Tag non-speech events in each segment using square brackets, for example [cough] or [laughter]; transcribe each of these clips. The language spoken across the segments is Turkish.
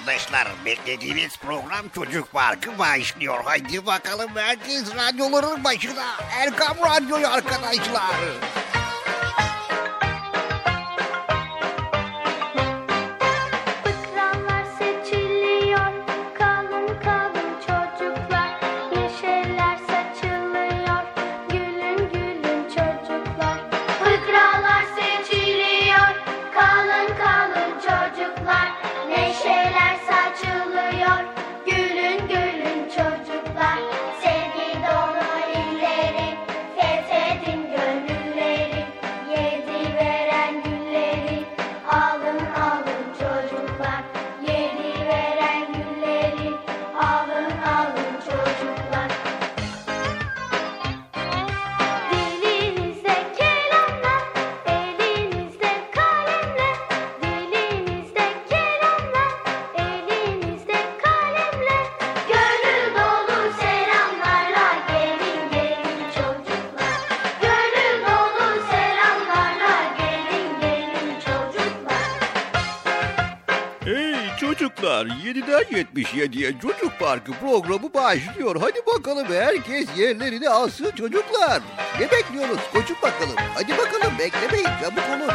Arkadaşlar beklediğiniz program Çocuk Parkı başlıyor. Haydi bakalım herkes radyoların başına. Erkam Radyo'yu arkadaşlar. 7'den 77'ye Çocuk Parkı programı başlıyor. Hadi bakalım herkes yerlerini alsın çocuklar. Ne bekliyoruz koşun bakalım. Hadi bakalım beklemeyin çabuk olun.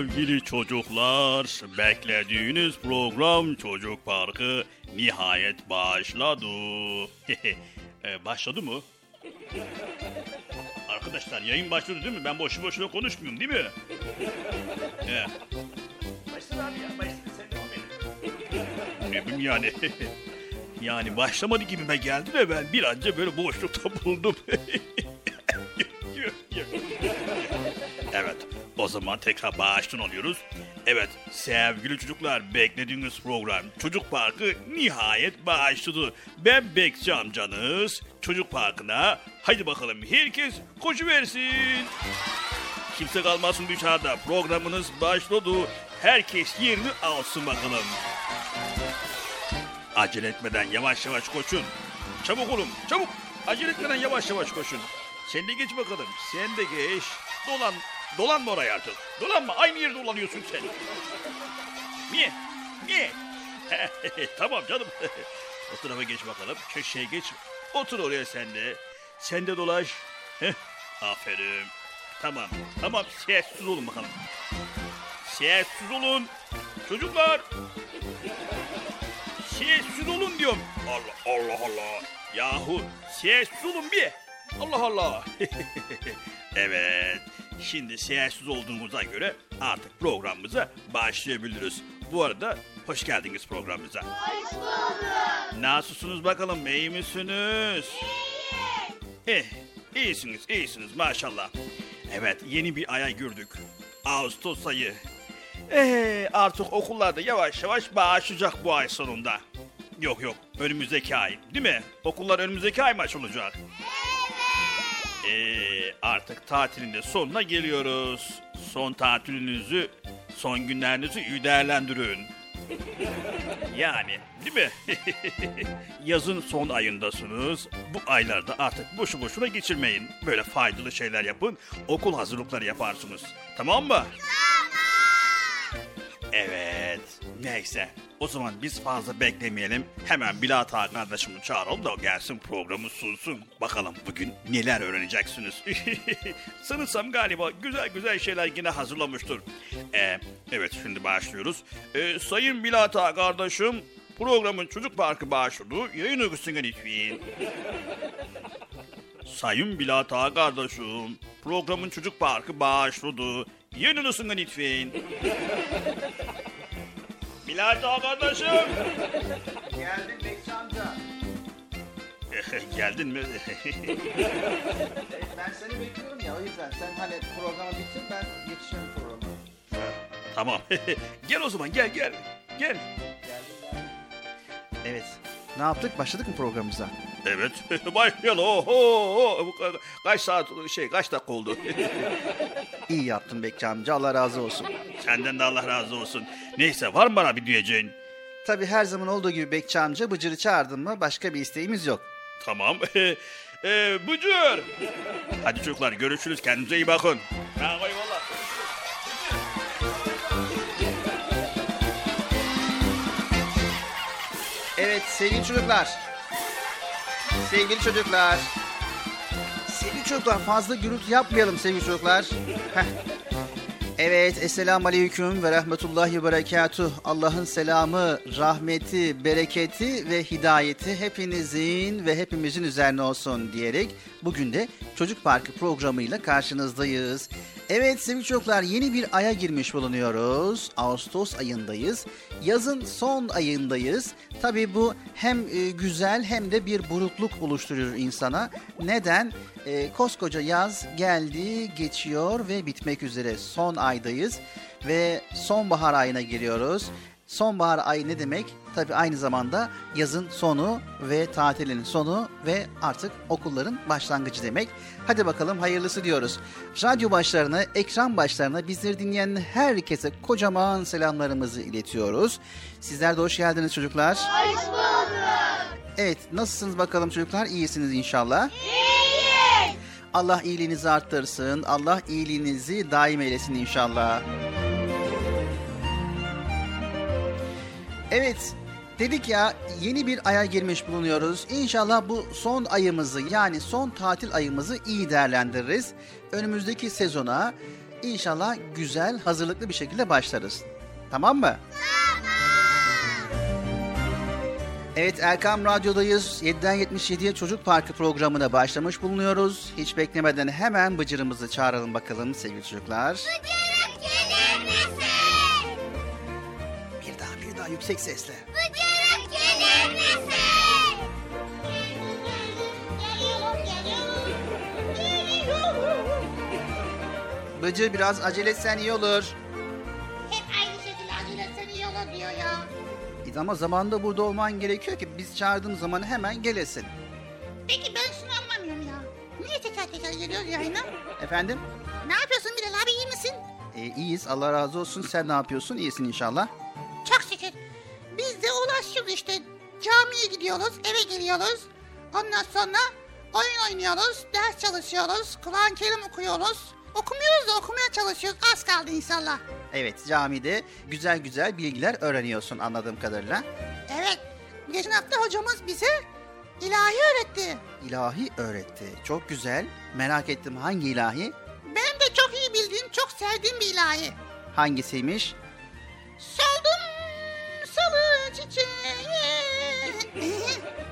Sevgili çocuklar, beklediğiniz program Çocuk Parkı nihayet başladı. [laughs] e, başladı mı? [laughs] Arkadaşlar yayın başladı değil mi? Ben boşu boşuna konuşmuyorum değil mi? [laughs] He. Başladı abi ya, başladı sen devam. Ne bileyim yani. yani başlamadı gibime geldi de ben bir anca böyle boşlukta buldum. Zaman tekrar baştan alıyoruz. Evet, sevgili çocuklar, beklediğiniz program Çocuk Parkı nihayet başladı. Ben Bekçi amcanız Çocuk Parkı'na. Haydi bakalım herkes koşuversin. Kimse kalmasın dışarıda. Programınız başladı. Herkes yerini alsın bakalım. Acele etmeden yavaş yavaş koşun. Çabuk olun, çabuk. Acele etmeden yavaş yavaş koşun. Sen de geç bakalım. Sen de geç. Dolan, dolanma oraya artık. Dolanma, aynı yerde dolanıyorsun sen. Niye? Niye? [laughs] tamam canım. [laughs] o tarafa geç bakalım. Köşeye geç. Otur oraya sen de. Sen de dolaş. [laughs] Aferin. Tamam, tamam. Sessiz olun bakalım. Sessiz olun. Çocuklar. Sessiz olun diyorum. Allah Allah Allah. Yahu sessiz olun bir. Allah Allah. evet. Şimdi sessiz olduğumuza göre artık programımıza başlayabiliriz. Bu arada hoş geldiniz programımıza. Hoş bulduk. Nasılsınız bakalım iyi misiniz? İyi. iyisiniz iyisiniz maşallah. Evet yeni bir aya girdik. Ağustos ayı. Ee, artık okullarda yavaş yavaş başlayacak bu ay sonunda. Yok yok önümüzdeki ay değil mi? Okullar önümüzdeki ay mı açılacak? Ee, artık tatilin de sonuna geliyoruz. Son tatilinizi, son günlerinizi iyi değerlendirin. Yani değil mi? [laughs] Yazın son ayındasınız. Bu aylarda artık boşu boşuna geçirmeyin. Böyle faydalı şeyler yapın. Okul hazırlıkları yaparsınız. Tamam mı? Evet. Neyse. O zaman biz fazla beklemeyelim. Hemen Bilat Ağa kardeşimi çağıralım da o gelsin programı sunsun. Bakalım bugün neler öğreneceksiniz. [laughs] Sanırsam galiba güzel güzel şeyler yine hazırlamıştır. Ee, evet şimdi başlıyoruz. Ee, Sayın Bilat Ağa kardeşim programın Çocuk Parkı başladı. Yayın öyküsüne lütfen. [laughs] Sayın Bilat Ağa kardeşim programın Çocuk Parkı başladı. Öyküsüne lütfen. Bilat Ağa kardeşim. Geldim Bekçi amca. [laughs] Geldin mi? Ben seni bekliyorum ya o yüzden. Sen hani programı bitir ben geçeceğim programı. tamam. [laughs] gel o zaman gel gel. Gel. Evet. Ne yaptık? Başladık mı programımıza? Evet [laughs] başlayalım. Oho, Kaç saat şey kaç dakika oldu? [laughs] İyi yaptın Bekçi amca. Allah razı olsun. Senden de Allah razı olsun. Neyse var mı bana bir diyeceğin? Tabii her zaman olduğu gibi Bekçi amca Bıcır'ı çağırdın mı başka bir isteğimiz yok. Tamam. [laughs] ee, Bıcır. Hadi çocuklar görüşürüz. Kendinize iyi bakın. Ha, Evet sevgili çocuklar. Sevgili çocuklar. Sevgili çocuklar fazla gürültü yapmayalım sevgili çocuklar. Heh. Evet, Esselamu Aleyküm ve Rahmetullahi ve Berekatuh. Allah'ın selamı, rahmeti, bereketi ve hidayeti hepinizin ve hepimizin üzerine olsun diyerek bugün de Çocuk Parkı programıyla karşınızdayız. Evet sevgili çocuklar yeni bir aya girmiş bulunuyoruz. Ağustos ayındayız. Yazın son ayındayız. Tabii bu hem e, güzel hem de bir burukluk oluşturuyor insana. Neden? E, koskoca yaz geldi, geçiyor ve bitmek üzere. Son aydayız ve sonbahar ayına giriyoruz. Sonbahar ayı ne demek? Tabii aynı zamanda yazın sonu ve tatilin sonu ve artık okulların başlangıcı demek. Hadi bakalım hayırlısı diyoruz. Radyo başlarına, ekran başlarına bizleri dinleyen herkese kocaman selamlarımızı iletiyoruz. Sizler de hoş geldiniz çocuklar. Hoş bulduk. Evet, nasılsınız bakalım çocuklar? İyisiniz inşallah. İyiyiz. Allah iyiliğinizi arttırsın. Allah iyiliğinizi daim eylesin inşallah. Evet, dedik ya yeni bir aya girmiş bulunuyoruz. İnşallah bu son ayımızı yani son tatil ayımızı iyi değerlendiririz. Önümüzdeki sezona inşallah güzel, hazırlıklı bir şekilde başlarız. Tamam mı? Evet Erkam Radyo'dayız. 7'den 77'ye Çocuk Parkı programına başlamış bulunuyoruz. Hiç beklemeden hemen Bıcır'ımızı çağıralım bakalım sevgili çocuklar. Bıcırık gelir misin? Yüksek sesle. Bıcırık gelir misin? Bıcır biraz acele etsen iyi olur. Hep aynı şekilde acele etsen iyi olur diyor ya. E Ama zamanında burada olman gerekiyor ki biz çağırdığımız zaman hemen gelesin. Peki ben şunu anlamıyorum ya. Niye teker teker geliyoruz yayına? Efendim? Ne yapıyorsun Bilal abi iyi misin? E, iyiyiz Allah razı olsun. Sen ne yapıyorsun? İyisin inşallah. Çok şükür. Biz de ulaşıyoruz işte. Camiye gidiyoruz, eve geliyoruz. Ondan sonra oyun oynuyoruz, ders çalışıyoruz, Kur'an-ı Kerim okuyoruz. Okumuyoruz da okumaya çalışıyoruz. Az kaldı inşallah. Evet camide güzel güzel bilgiler öğreniyorsun anladığım kadarıyla. Evet. Geçen hafta hocamız bize ilahi öğretti. İlahi öğretti. Çok güzel. Merak ettim hangi ilahi? Benim de çok iyi bildiğim, çok sevdiğim bir ilahi. Hangisiymiş? Soldum salı çiçeği.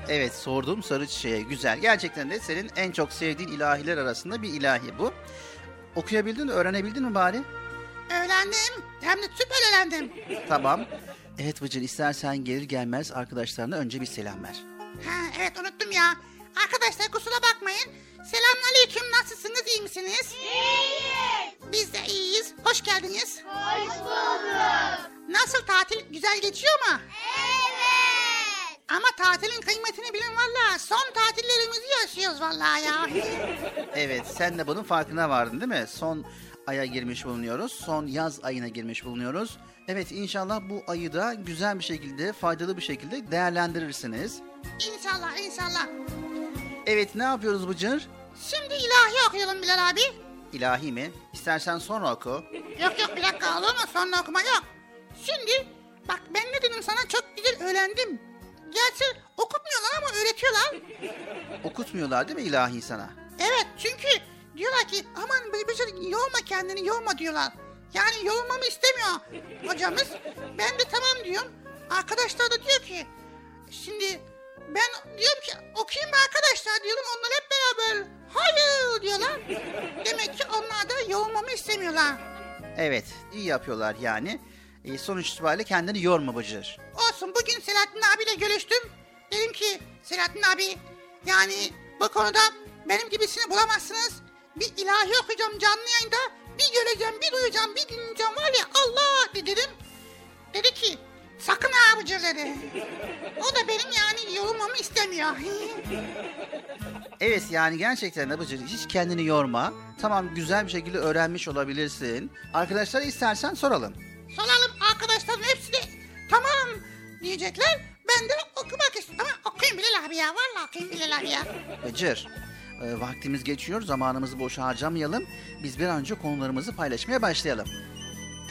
Evet sordum sarı çiçeğe. Güzel. Gerçekten de senin en çok sevdiğin ilahiler arasında bir ilahi bu. Okuyabildin? Öğrenebildin mi bari? Öğrendim. Hem de süper öğrendim. Tamam. Evet Bıcır istersen gelir gelmez arkadaşlarına önce bir selam ver. Ha, evet unuttum ya. Arkadaşlar kusura bakmayın. Selamünaleyküm. Nasılsınız? iyi misiniz? İyiyiz. Biz de iyiyiz. Hoş geldiniz. Hoş bulduk. Nasıl tatil? Güzel geçiyor mu? Evet. Ama tatilin kıymetini bilin valla. Son tatillerimizi yaşıyoruz valla ya. [laughs] Evet sen de bunun farkına vardın değil mi? Son aya girmiş bulunuyoruz. Son yaz ayına girmiş bulunuyoruz. Evet inşallah bu ayı da güzel bir şekilde, faydalı bir şekilde değerlendirirsiniz. İnşallah inşallah. Evet ne yapıyoruz Bıcır? Şimdi ilahi okuyalım Bilal abi. İlahi mi? İstersen sonra oku. Yok yok bir dakika olur mu? Sonra okuma yok. Şimdi bak ben ne dedim sana çok güzel öğrendim. Gerçi okutmuyorlar ama öğretiyorlar. Okutmuyorlar değil mi ilahi sana? Evet çünkü diyorlar ki aman bir şey yorma kendini yorma diyorlar. Yani yorulmamı istemiyor hocamız. Ben de tamam diyorum. Arkadaşlar da diyor ki şimdi ben diyorum ki okuyayım mı arkadaşlar diyorum. Onlar hep beraber hayır diyorlar. Demek ki onlar da yorulmamı istemiyorlar. Evet iyi yapıyorlar yani. E, sonuç itibariyle kendini yorma Bıcır. Olsun bugün Selahattin abiyle görüştüm. Dedim ki Selahattin abi yani bu konuda benim gibisini bulamazsınız. Bir ilahi okuyacağım canlı yayında. Bir göreceğim, bir duyacağım, bir dinleyeceğim var ya Allah dedim. Dedi ki sakın ha dedi. O da benim yani yorulmamı istemiyor. [laughs] Evet yani gerçekten Bıcır hiç kendini yorma. Tamam güzel bir şekilde öğrenmiş olabilirsin. Arkadaşlara istersen soralım. Soralım arkadaşlarım hepsi de tamam diyecekler. Ben de okumak istiyorum. Ama okuyayım Bilal abi ya. Vallahi okuyayım Bilal abi ya. Bıcır e, vaktimiz geçiyor zamanımızı boşa harcamayalım. Biz bir an önce konularımızı paylaşmaya başlayalım.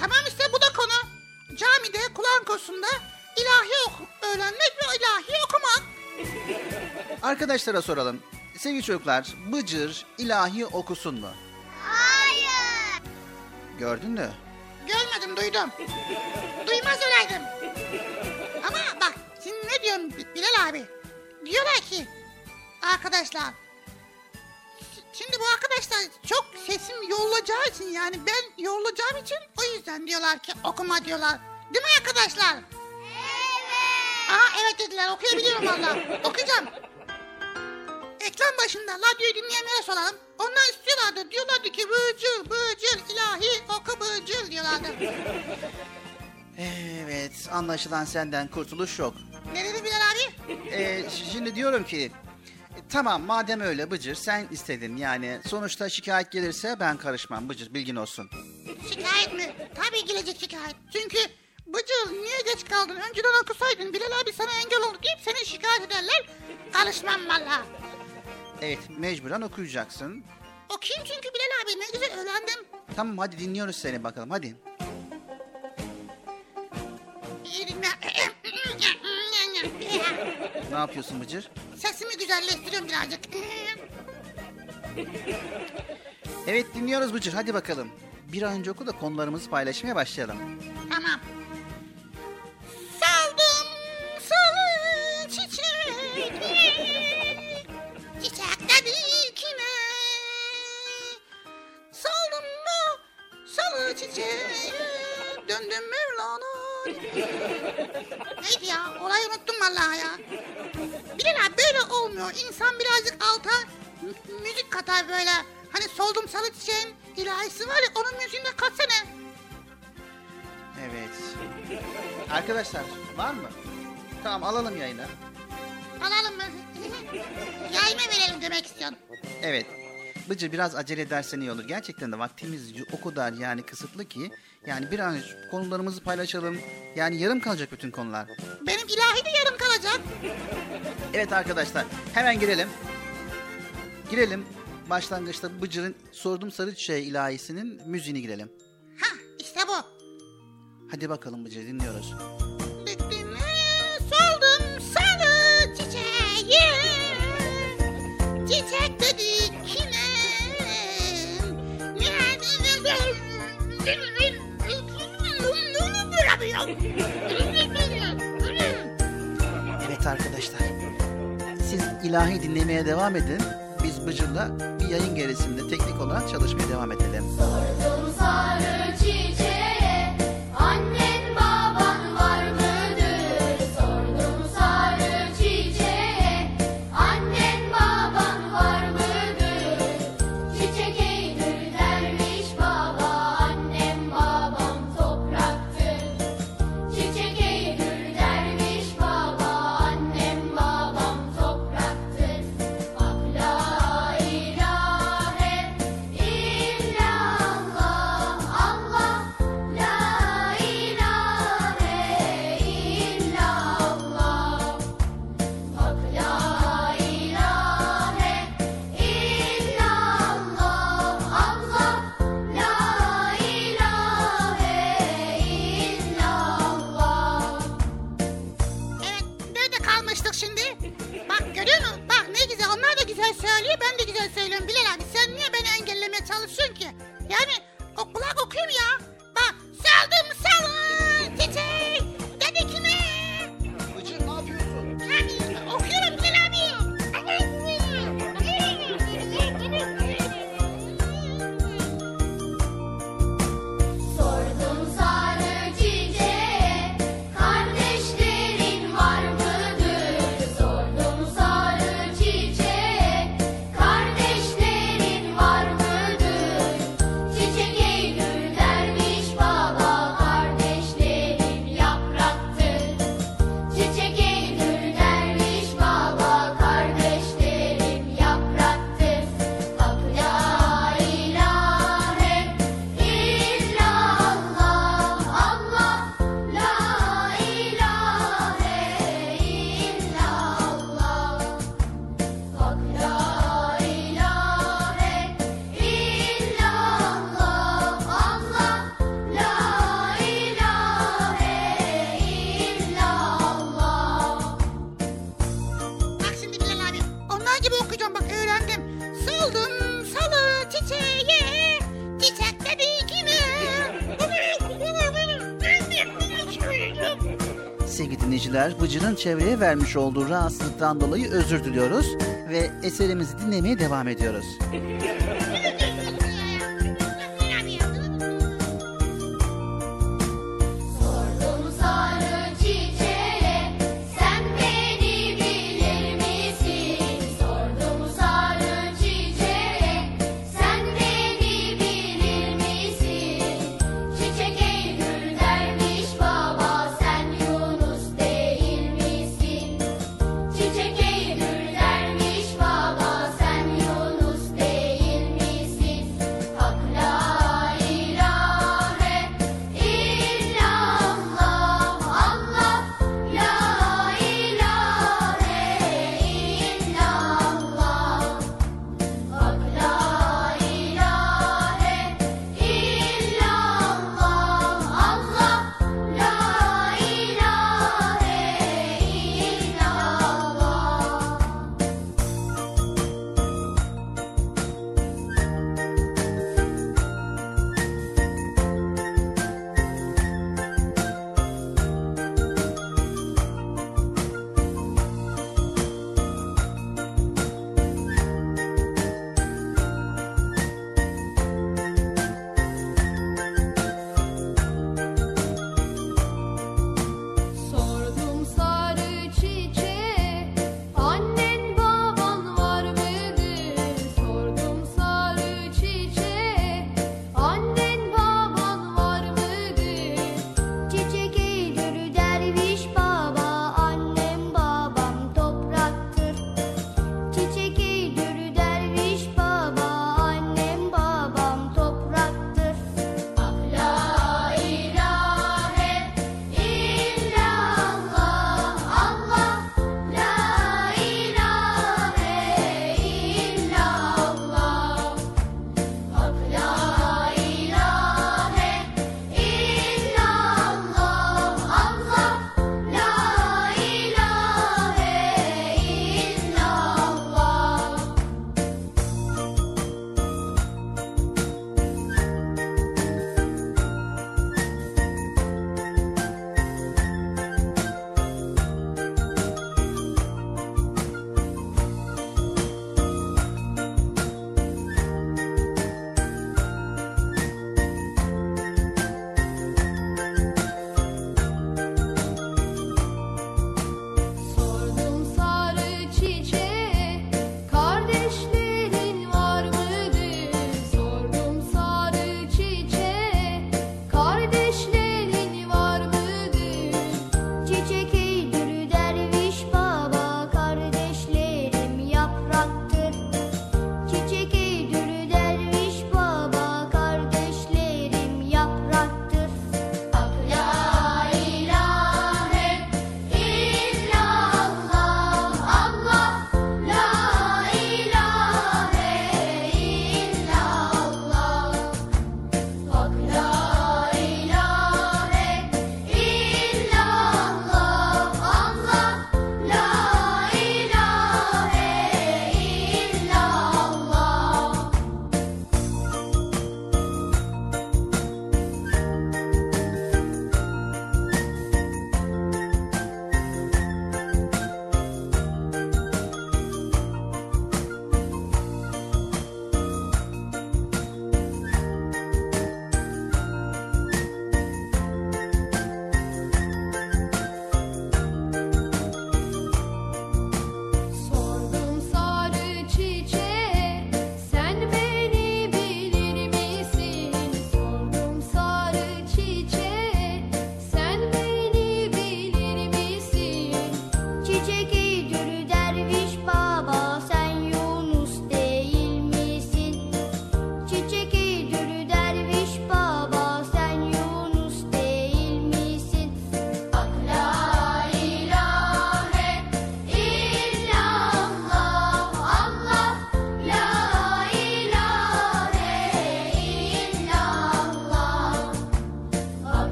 Tamam işte bu da. Camide, Kur'an kursunda ilahi oku, öğrenmek ve ilahi okumak. Arkadaşlara soralım. Sevgili çocuklar Bıcır ilahi okusun mu? Hayır. Gördün mü? Görmedim, duydum. Duymaz olaydım. Ama bak, şimdi ne diyorum Bi- Bilal abi? Diyorlar ki, arkadaşlar, şimdi bu arkadaşlar çok sesim yorulacağı için yani ben yorulacağım için o yüzden diyorlar ki okuma diyorlar. Değil mi arkadaşlar? Evet. Aha evet dediler okuyabiliyorum valla. Okuyacağım. Ekran başında radyoyu dinleyenlere soralım. Onlar istiyorlardı. Diyorlardı ki bıcır bıcır ilahi oku bıcır diyorlardı. Evet anlaşılan senden kurtuluş yok. ne dedi Bilal abi? Ee, şimdi diyorum ki tamam madem öyle Bıcır sen istedin yani sonuçta şikayet gelirse ben karışmam Bıcır bilgin olsun. Şikayet mi? Tabii gelecek şikayet. Çünkü bıcır niye geç kaldın? Önceden okusaydın Bilal abi sana engel oldu deyip seni şikayet ederler. Karışmam valla. Evet mecburen okuyacaksın. Okuyayım çünkü Bilal abi ne güzel öğrendim. Tamam hadi dinliyoruz seni bakalım hadi. İyi dinle. [clears throat] Ne yapıyorsun Bıcır? Sesimi güzelleştiriyorum birazcık. Evet dinliyoruz Bıcır hadi bakalım. Bir an önce oku da konularımızı paylaşmaya başlayalım. Tamam. Neydi ya? Olayı unuttum vallahi ya. Bilal abi böyle olmuyor. İnsan birazcık alta mü- müzik katar böyle. Hani soldum sarı çiçeğin ilahisi var ya onun müziğine katsana. Evet. Arkadaşlar var mı? Tamam alalım yayına. Alalım mı? [laughs] Yayma verelim demek istiyorsun. Evet. Bıcır biraz acele edersen iyi olur. Gerçekten de vaktimiz o kadar yani kısıtlı ki. Yani bir an konularımızı paylaşalım. Yani yarım kalacak bütün konular. Benim ilahi de yarım kalacak. Evet arkadaşlar hemen girelim. Girelim. Başlangıçta Bıcır'ın Sordum Sarı Çiçeği ilahisinin müziğini girelim. Ha işte bu. Hadi bakalım Bıcır dinliyoruz. Soldum sarı çiçeği Çiçek dedik Evet arkadaşlar. Siz ilahi dinlemeye devam edin. Biz Bıcır'la bir yayın gerisinde teknik olarak çalışmaya devam edelim. Sordum sarı çiçeği. çevreye vermiş olduğu rahatsızlıktan dolayı özür diliyoruz ve eserimizi dinlemeye devam ediyoruz.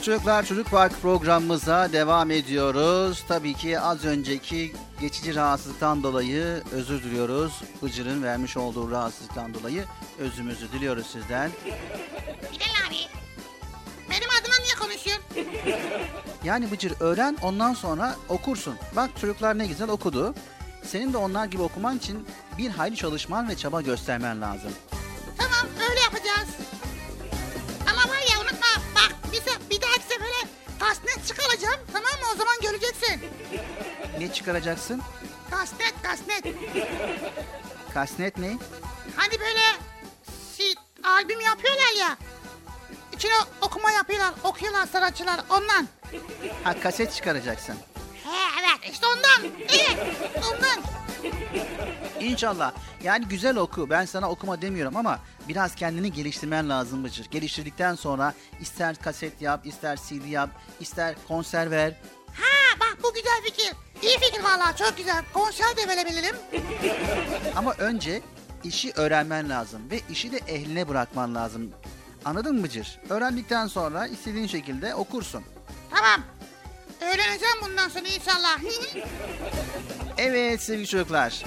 Sevgili çocuklar Çocuk Park programımıza devam ediyoruz. Tabii ki az önceki geçici rahatsızlıktan dolayı özür diliyoruz. Bıcır'ın vermiş olduğu rahatsızlıktan dolayı özümüzü diliyoruz sizden. Bilal abi. Benim adıma niye konuşuyorsun? Yani Bıcır öğren ondan sonra okursun. Bak çocuklar ne güzel okudu. Senin de onlar gibi okuman için bir hayli çalışman ve çaba göstermen lazım. Zaman göreceksin. Ne çıkaracaksın? Kasnet kasnet. Kasnet ne? Hani böyle si, albüm yapıyorlar ya. İçine okuma yapıyorlar, okuyorlar sanatçılar ondan. Ha kaset çıkaracaksın. He evet işte ondan. Evet ondan. İnşallah. Yani güzel oku. Ben sana okuma demiyorum ama biraz kendini geliştirmen lazım Bıcır. Geliştirdikten sonra ister kaset yap, ister CD yap, ister konser ver. Ha bak bu güzel fikir. İyi fikir vallahi çok güzel. Konser de verebilirim. [laughs] Ama önce işi öğrenmen lazım ve işi de ehline bırakman lazım. Anladın mı Bıcır? Öğrendikten sonra istediğin şekilde okursun. Tamam. Öğreneceğim bundan sonra inşallah. [laughs] Evet sevgili çocuklar.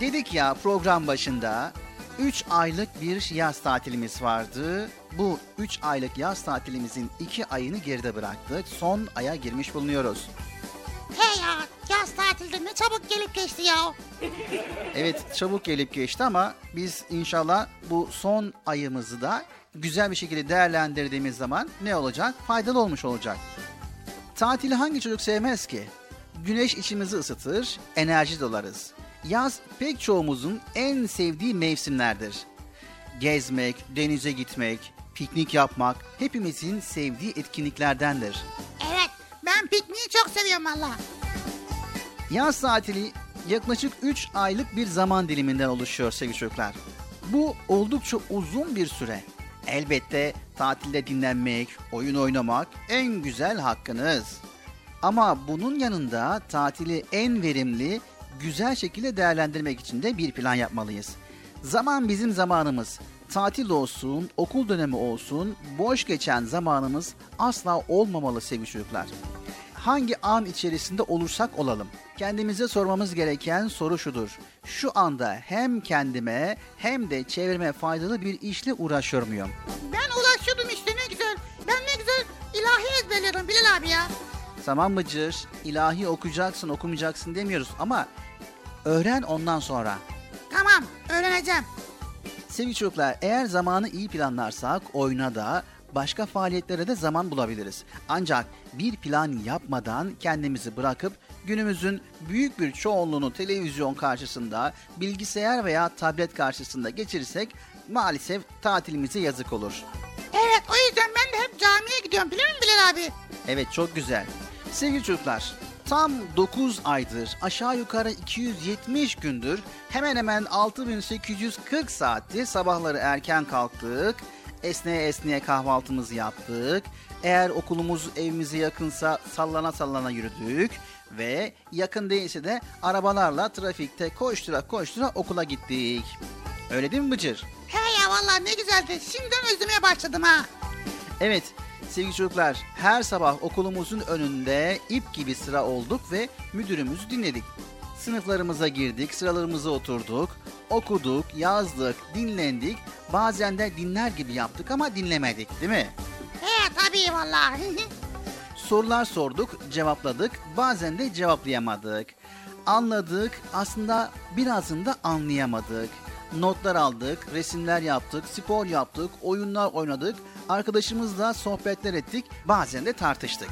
Dedik ya program başında 3 aylık bir yaz tatilimiz vardı. Bu 3 aylık yaz tatilimizin 2 ayını geride bıraktık. Son aya girmiş bulunuyoruz. He ya yaz tatilde ne çabuk gelip geçti ya. Evet çabuk gelip geçti ama biz inşallah bu son ayımızı da güzel bir şekilde değerlendirdiğimiz zaman ne olacak? Faydalı olmuş olacak. Tatili hangi çocuk sevmez ki? Güneş içimizi ısıtır, enerji dolarız. Yaz pek çoğumuzun en sevdiği mevsimlerdir. Gezmek, denize gitmek, piknik yapmak hepimizin sevdiği etkinliklerdendir. Evet ben pikniği çok seviyorum valla. Yaz tatili yaklaşık 3 aylık bir zaman diliminden oluşuyor sevgili çocuklar. Bu oldukça uzun bir süre. Elbette tatilde dinlenmek, oyun oynamak en güzel hakkınız. Ama bunun yanında tatili en verimli, güzel şekilde değerlendirmek için de bir plan yapmalıyız. Zaman bizim zamanımız. Tatil olsun, okul dönemi olsun, boş geçen zamanımız asla olmamalı sevgili çocuklar hangi an içerisinde olursak olalım. Kendimize sormamız gereken soru şudur. Şu anda hem kendime hem de çevreme faydalı bir işle uğraşıyor muyum? Ben ulaşıyordum işte ne güzel. Ben ne güzel ilahi ezberliyordum Bilal abi ya. Tamam Bıcır, ilahi okuyacaksın okumayacaksın demiyoruz ama öğren ondan sonra. Tamam öğreneceğim. Sevgili çocuklar eğer zamanı iyi planlarsak oyuna da başka faaliyetlere de zaman bulabiliriz. Ancak bir plan yapmadan kendimizi bırakıp günümüzün büyük bir çoğunluğunu televizyon karşısında, bilgisayar veya tablet karşısında geçirirsek maalesef tatilimize yazık olur. Evet o yüzden ben de hep camiye gidiyorum biliyor musun Bilal abi? Evet çok güzel. Sevgili çocuklar tam 9 aydır aşağı yukarı 270 gündür hemen hemen 6840 saatti sabahları erken kalktık. Esneye esneye kahvaltımızı yaptık. Eğer okulumuz evimize yakınsa sallana sallana yürüdük. Ve yakın değilse de arabalarla trafikte koştura koştura okula gittik. Öyle değil mi Bıcır? He ya vallahi ne güzeldi. Şimdiden özlemeye başladım ha. Evet sevgili çocuklar her sabah okulumuzun önünde ip gibi sıra olduk ve müdürümüzü dinledik. Sınıflarımıza girdik, sıralarımıza oturduk, okuduk, yazdık, dinlendik. Bazen de dinler gibi yaptık ama dinlemedik değil mi? He tabii vallahi. [laughs] Sorular sorduk, cevapladık, bazen de cevaplayamadık. Anladık, aslında birazını da anlayamadık. Notlar aldık, resimler yaptık, spor yaptık, oyunlar oynadık, arkadaşımızla sohbetler ettik, bazen de tartıştık.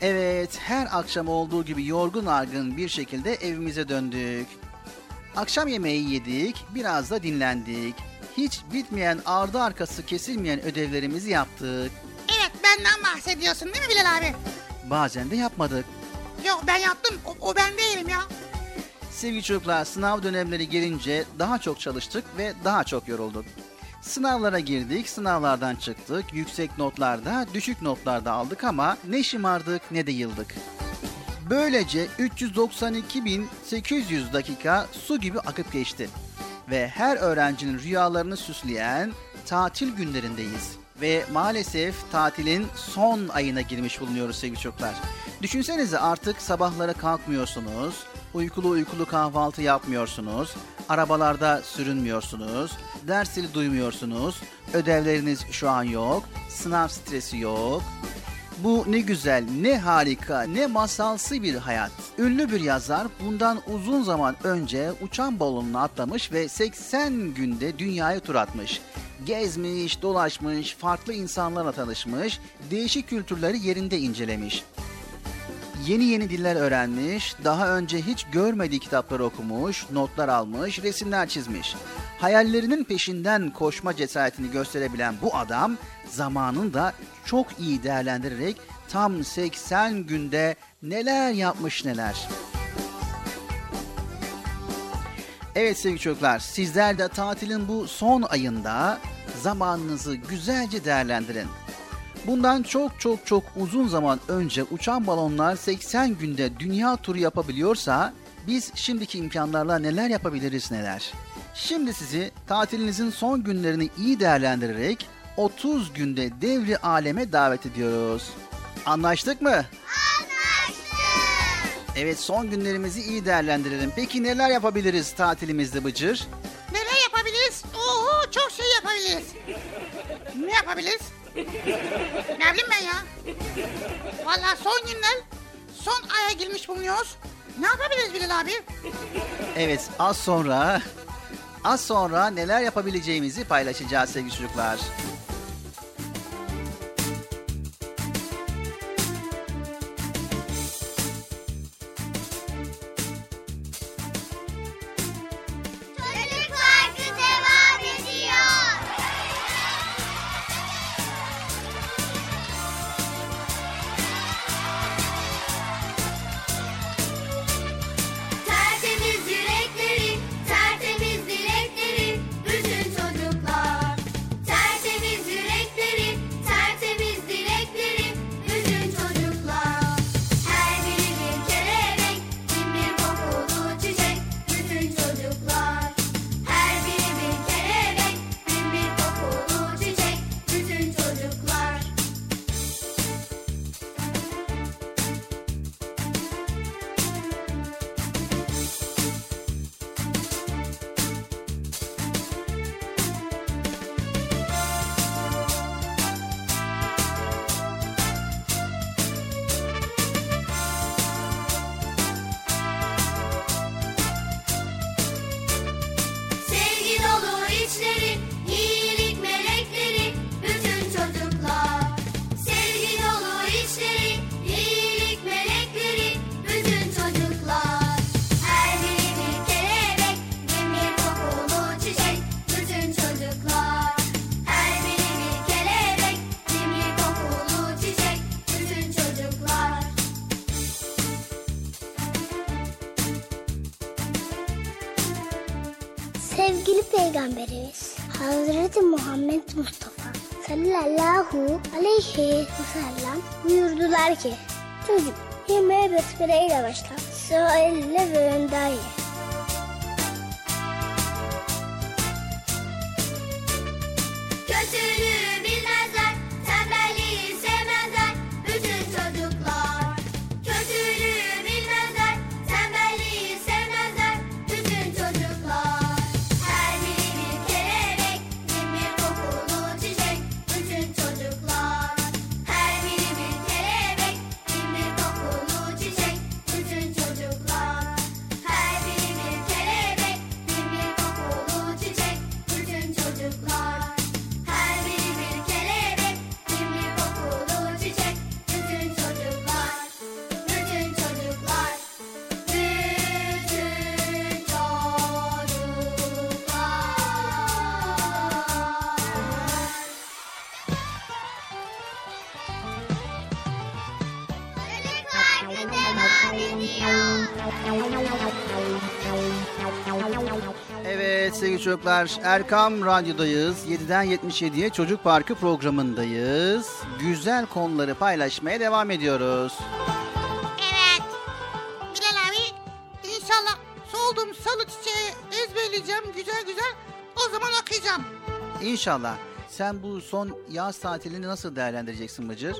Evet, her akşam olduğu gibi yorgun argın bir şekilde evimize döndük. Akşam yemeği yedik, biraz da dinlendik. Hiç bitmeyen, ardı arkası kesilmeyen ödevlerimizi yaptık. evet benden bahsediyorsun değil mi Bilal abi? Bazen de yapmadık. Yok ben yaptım. O, o ben değilim ya. Sevgili çocuklar sınav dönemleri gelince daha çok çalıştık ve daha çok yorulduk. Sınavlara girdik, sınavlardan çıktık, yüksek notlarda, düşük notlarda aldık ama ne şımardık ne de yıldık. Böylece 392.800 dakika su gibi akıp geçti. Ve her öğrencinin rüyalarını süsleyen tatil günlerindeyiz. ve maalesef tatilin son ayına girmiş bulunuyoruz sevgili çocuklar. Düşünsenize artık sabahlara kalkmıyorsunuz, uykulu uykulu kahvaltı yapmıyorsunuz, arabalarda sürünmüyorsunuz, dersleri duymuyorsunuz, ödevleriniz şu an yok, sınav stresi yok. Bu ne güzel, ne harika, ne masalsı bir hayat. Ünlü bir yazar bundan uzun zaman önce uçan balonuna atlamış ve 80 günde dünyayı tur atmış. Gezmiş, dolaşmış, farklı insanlarla tanışmış, değişik kültürleri yerinde incelemiş. Yeni yeni diller öğrenmiş, daha önce hiç görmediği kitapları okumuş, notlar almış, resimler çizmiş. Hayallerinin peşinden koşma cesaretini gösterebilen bu adam zamanını da çok iyi değerlendirerek tam 80 günde neler yapmış neler. Evet sevgili çocuklar, sizler de tatilin bu son ayında zamanınızı güzelce değerlendirin. Bundan çok çok çok uzun zaman önce uçan balonlar 80 günde dünya turu yapabiliyorsa biz şimdiki imkanlarla neler yapabiliriz neler. Şimdi sizi tatilinizin son günlerini iyi değerlendirerek 30 günde devri aleme davet ediyoruz. Anlaştık mı? Evet son günlerimizi iyi değerlendirelim. Peki neler yapabiliriz tatilimizde Bıcır? Neler yapabiliriz? Oo çok şey yapabiliriz. Ne yapabiliriz? [laughs] Ne bileyim ben ya? Vallahi son günler son aya girmiş bulunuyoruz. Ne yapabiliriz Bilal abi? Evet az sonra az sonra neler yapabileceğimizi paylaşacağız sevgili çocuklar. Aleyhi sellem buyurdular ki Çocuk yemeğe besmele ile başla. Sıra elle ve önden ye. Çocuklar Erkam Radyo'dayız. 7'den 77'ye Çocuk Parkı programındayız. Güzel konuları paylaşmaya devam ediyoruz. Evet. Bilal abi inşallah solduğum salı çiçeği ezberleyeceğim güzel güzel. O zaman okuyacağım. İnşallah. sen bu son yaz tatilini nasıl değerlendireceksin Bıcır?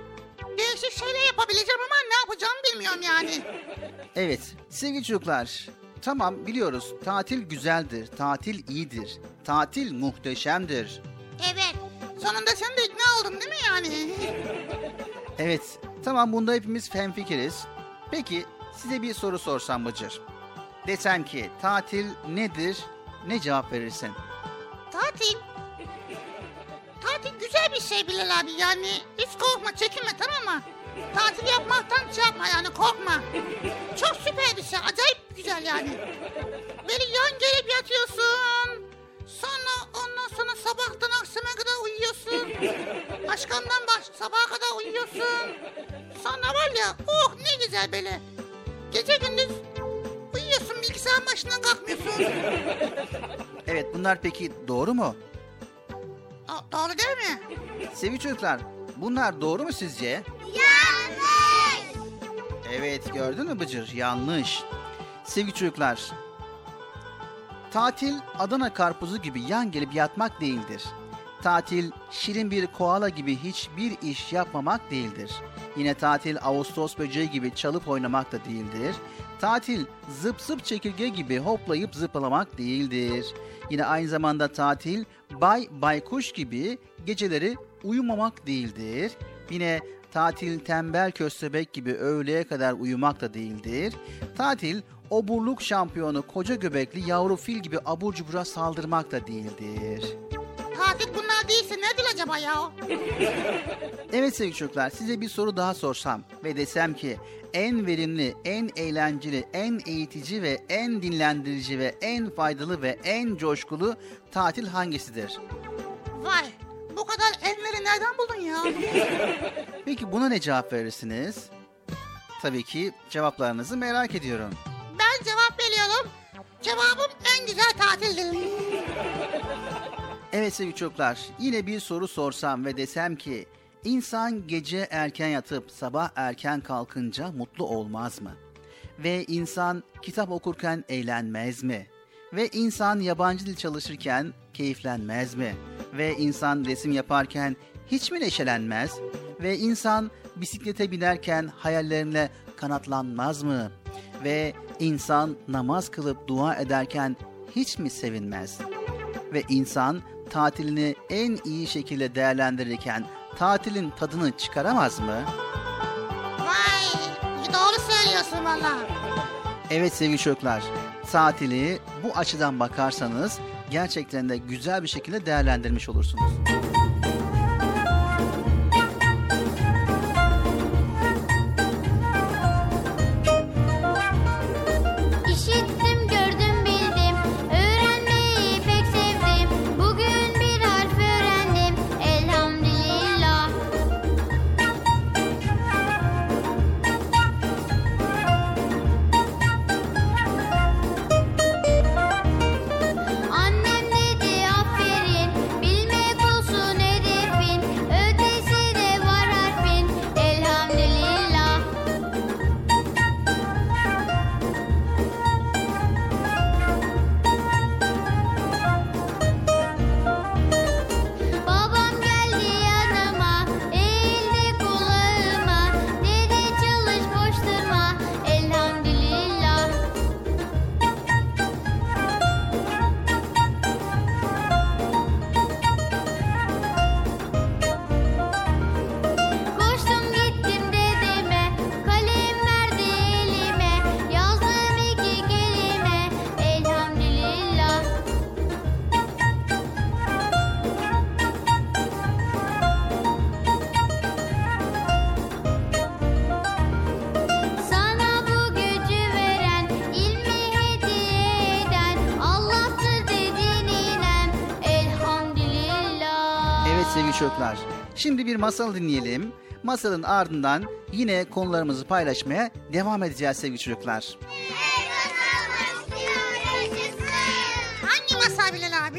Değişik şeyler yapabileceğim ama ne yapacağımı bilmiyorum yani. Evet sevgili çocuklar. Tamam biliyoruz tatil güzeldir, tatil iyidir, tatil muhteşemdir. Evet. Sonunda sen de ikna oldun değil mi yani? [laughs] Evet tamam bunda hepimiz hemfikiriz. Peki size bir soru sorsam Bıcır. Desem ki tatil nedir, ne cevap verirsin? Tatil. Tatil güzel bir şey Bilal abi yani. Hiç korkma çekinme tamam mı? Tatil yapmaktan şey yapma yani korkma. Çok süper bir şey. Acayip güzel yani. Böyle yan gelip yatıyorsun. Sonra ondan sonra sabahtan akşama kadar uyuyorsun. Başkandan baş sabaha kadar uyuyorsun. Sonra var ya oh ne güzel böyle. Gece gündüz uyuyorsun bilgisayarın başından kalkmıyorsun. Evet bunlar peki doğru mu? Doğru değil mi? Sevgili çocuklar bunlar doğru mu sizce? Yanlış. Evet gördün mü Bıcır? Yanlış. Sevgili çocuklar, tatil Adana karpuzu gibi yan gelip yatmak değildir. Tatil şirin bir koala gibi hiçbir iş yapmamak değildir. Yine tatil Ağustos böceği gibi çalıp oynamak da değildir. Tatil zıp zıp çekirge gibi hoplayıp zıplamak değildir. Yine aynı zamanda tatil bay baykuş gibi geceleri uyumamak değildir. Yine tatil tembel köstebek gibi öğleye kadar uyumak da değildir. Tatil oburluk şampiyonu koca göbekli yavru fil gibi abur cubura saldırmak da değildir. Tatil bunlar değilse nedir acaba ya? [laughs] Evet sevgili çocuklar size bir soru daha sorsam ve desem ki en verimli, en eğlenceli, en eğitici ve en dinlendirici ve en faydalı ve en coşkulu tatil hangisidir? Vay bu kadar enleri nereden buldun ya? [laughs] Peki buna ne cevap verirsiniz? Tabii ki cevaplarınızı merak ediyorum. Ben cevap veriyorum. Cevabım en güzel tatildir. Evet sevgili çocuklar, yine bir soru sorsam ve desem ki insan gece erken yatıp sabah erken kalkınca mutlu olmaz mı? Ve insan kitap okurken eğlenmez mi? Ve insan yabancı dil çalışırken keyiflenmez mi? Ve insan resim yaparken hiç mi neşelenmez? Ve insan bisiklete binerken hayallerine kanatlanmaz mı? Ve insan namaz kılıp dua ederken hiç mi sevinmez? ve insan tatilini en iyi şekilde değerlendirirken tatilin tadını çıkaramaz mı? Vay doğru söylüyorsun valla. Evet sevgili çocuklar, tatili bu açıdan bakarsanız gerçekten de güzel bir şekilde değerlendirmiş olursunuz. Masal dinleyelim. Masalın ardından yine konularımızı paylaşmaya devam edeceğiz sevgili çocuklar. Hangi masa Bilal abi?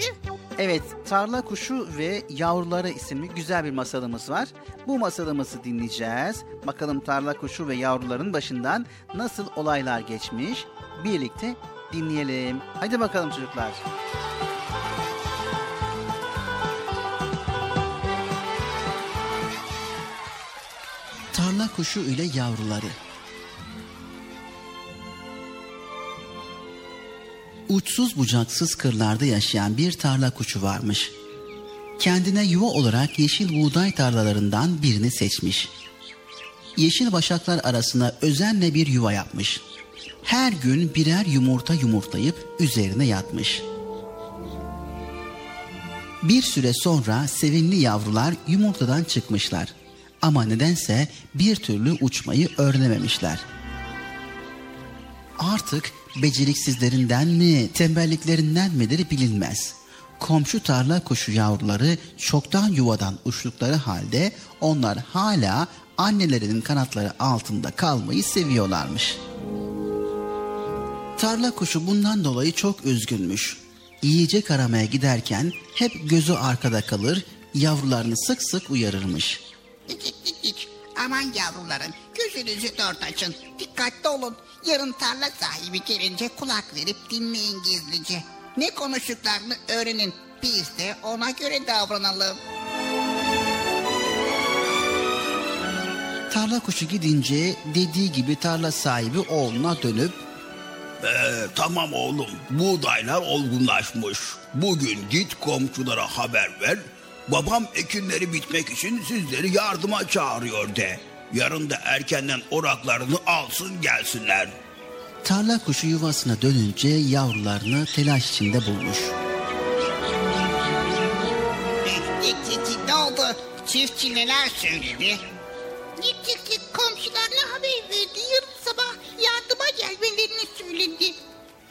Evet, Tarla Kuşu ve Yavruları isimli güzel bir masalımız var. Bu masalımızı dinleyeceğiz. Bakalım Tarla Kuşu ve Yavruların başından nasıl olaylar geçmiş birlikte dinleyelim. Hadi bakalım çocuklar. Tarla kuşu ile yavruları. Uçsuz bucaksız kırlarda yaşayan bir tarla kuşu varmış. Kendine yuva olarak yeşil buğday tarlalarından birini seçmiş. Yeşil başaklar arasına özenle bir yuva yapmış. Her gün birer yumurta yumurtlayıp üzerine yatmış. Bir süre sonra sevinli yavrular yumurtadan çıkmışlar. Ama nedense bir türlü uçmayı öğrenememişler. Artık beceriksizlerinden mi, tembelliklerinden midir bilinmez. Komşu tarla kuşu yavruları çoktan yuvadan uçtukları halde onlar hala annelerinin kanatları altında kalmayı seviyorlarmış. Tarla kuşu bundan dolayı çok üzgünmüş. Yiyecek aramaya giderken hep gözü arkada kalır, yavrularını sık sık uyarırmış. İk ik ik ik. Aman yavrularım gözünüzü dört açın. Dikkatli olun. Yarın tarla sahibi gelince kulak verip dinleyin gizlice. Ne konuştuklarını öğrenin. Biz de ona göre davranalım. Tarla kuşu gidince dediği gibi tarla sahibi oğluna dönüp Ee, tamam oğlum buğdaylar olgunlaşmış. Bugün git komşulara haber ver. Babam ekinleri bitmek için sizleri yardıma çağırıyor de. Yarın da erkenden oraklarını alsın gelsinler. tarla kuşu yuvasına dönünce yavrularını telaş içinde bulmuş. Ne oldu? Çiftçi neler söyledi? Git git git komşularına haber verdi. Yarın sabah yardıma gelmelerini söyledi.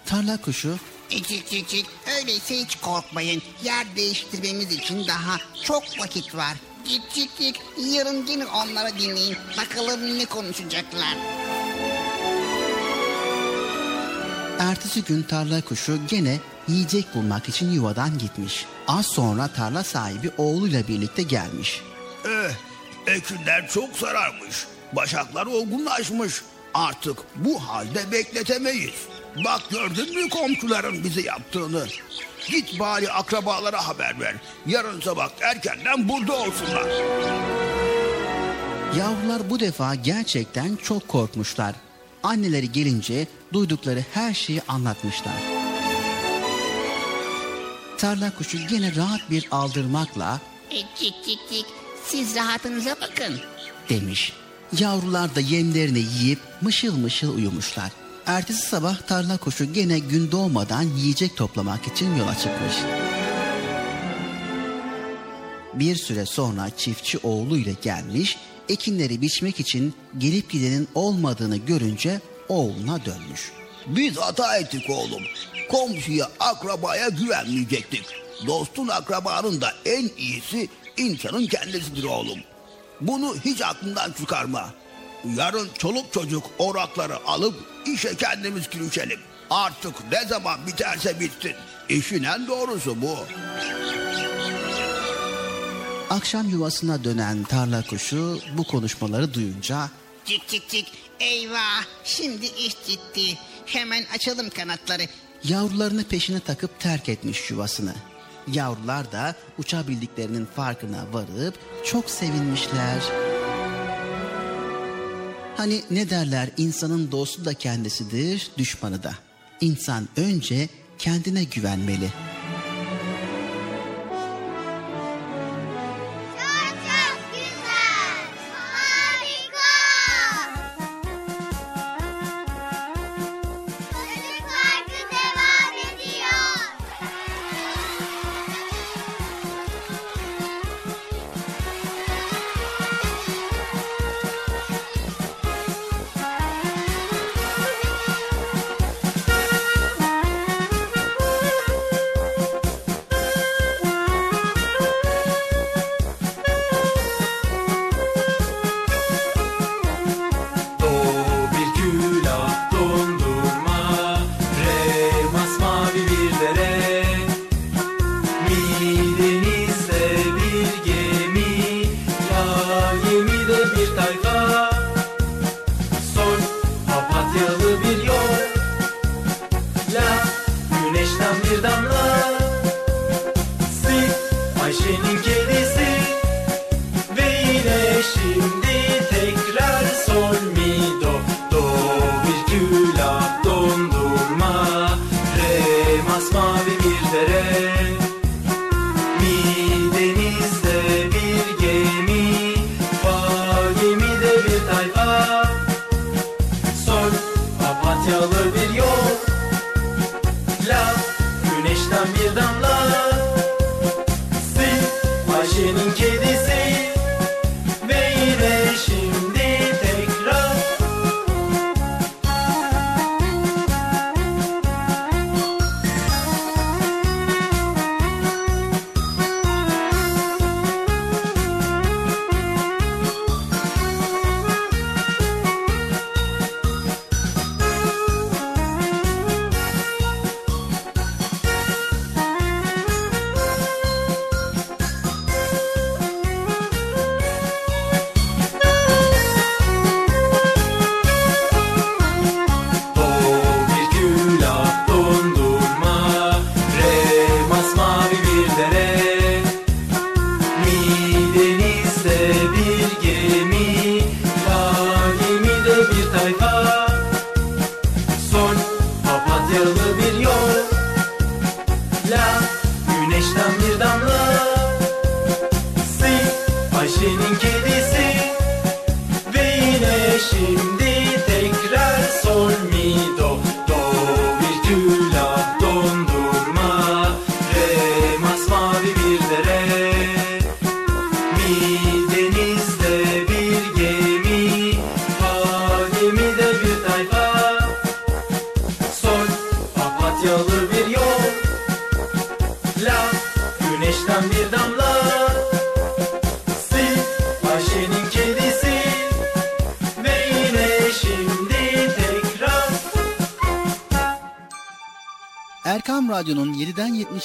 Tarla kuşu İk ik ik ik. Öyleyse hiç korkmayın. Yer değiştirmemiz için daha çok vakit var. Git git git. Yarın yine onları dinleyin. Bakalım ne konuşacaklar. ertesi gün tarla kuşu gene yiyecek bulmak için yuvadan gitmiş. Az sonra tarla sahibi oğluyla birlikte gelmiş. Eh, ekinler çok sararmış. Başaklar olgunlaşmış. Artık bu halde bekletemeyiz. Bak gördün mü komşuların bize yaptığını? Git bari akrabalara haber ver. Yarın sabah erkenden burada olsunlar. Yavrular bu defa gerçekten çok korkmuşlar. Anneleri gelince duydukları her şeyi anlatmışlar. Tarla kuşu gene rahat bir aldırmakla İk ik ik ik. Siz rahatınıza bakın. demiş. Yavrular da yemlerini yiyip mışıl mışıl uyumuşlar. Ertesi sabah tarla kuşu gene gün doğmadan yiyecek toplamak için yola çıkmış. Bir süre sonra çiftçi oğluyla gelmiş, ekinleri biçmek için gelip gidenin olmadığını görünce oğluna dönmüş. Biz hata ettik oğlum. Komşuya, akrabaya güvenmeyecektik. Dostun akrabanın da en iyisi insanın kendisidir oğlum. Bunu hiç aklından çıkarma. Yarın çoluk çocuk orakları alıp işe kendimiz girişelim. Artık ne zaman biterse bitsin. İşin en doğrusu bu. Akşam yuvasına dönen tarla kuşu bu konuşmaları duyunca Cik cik cik. Eyvah. Şimdi iş ciddi. Hemen açalım kanatları. Yavrularını peşine takıp terk etmiş yuvasını. Yavrular da uçabildiklerinin farkına varıp çok sevinmişler. Hani ne derler insanın dostu da kendisidir, düşmanı da. İnsan önce kendine güvenmeli.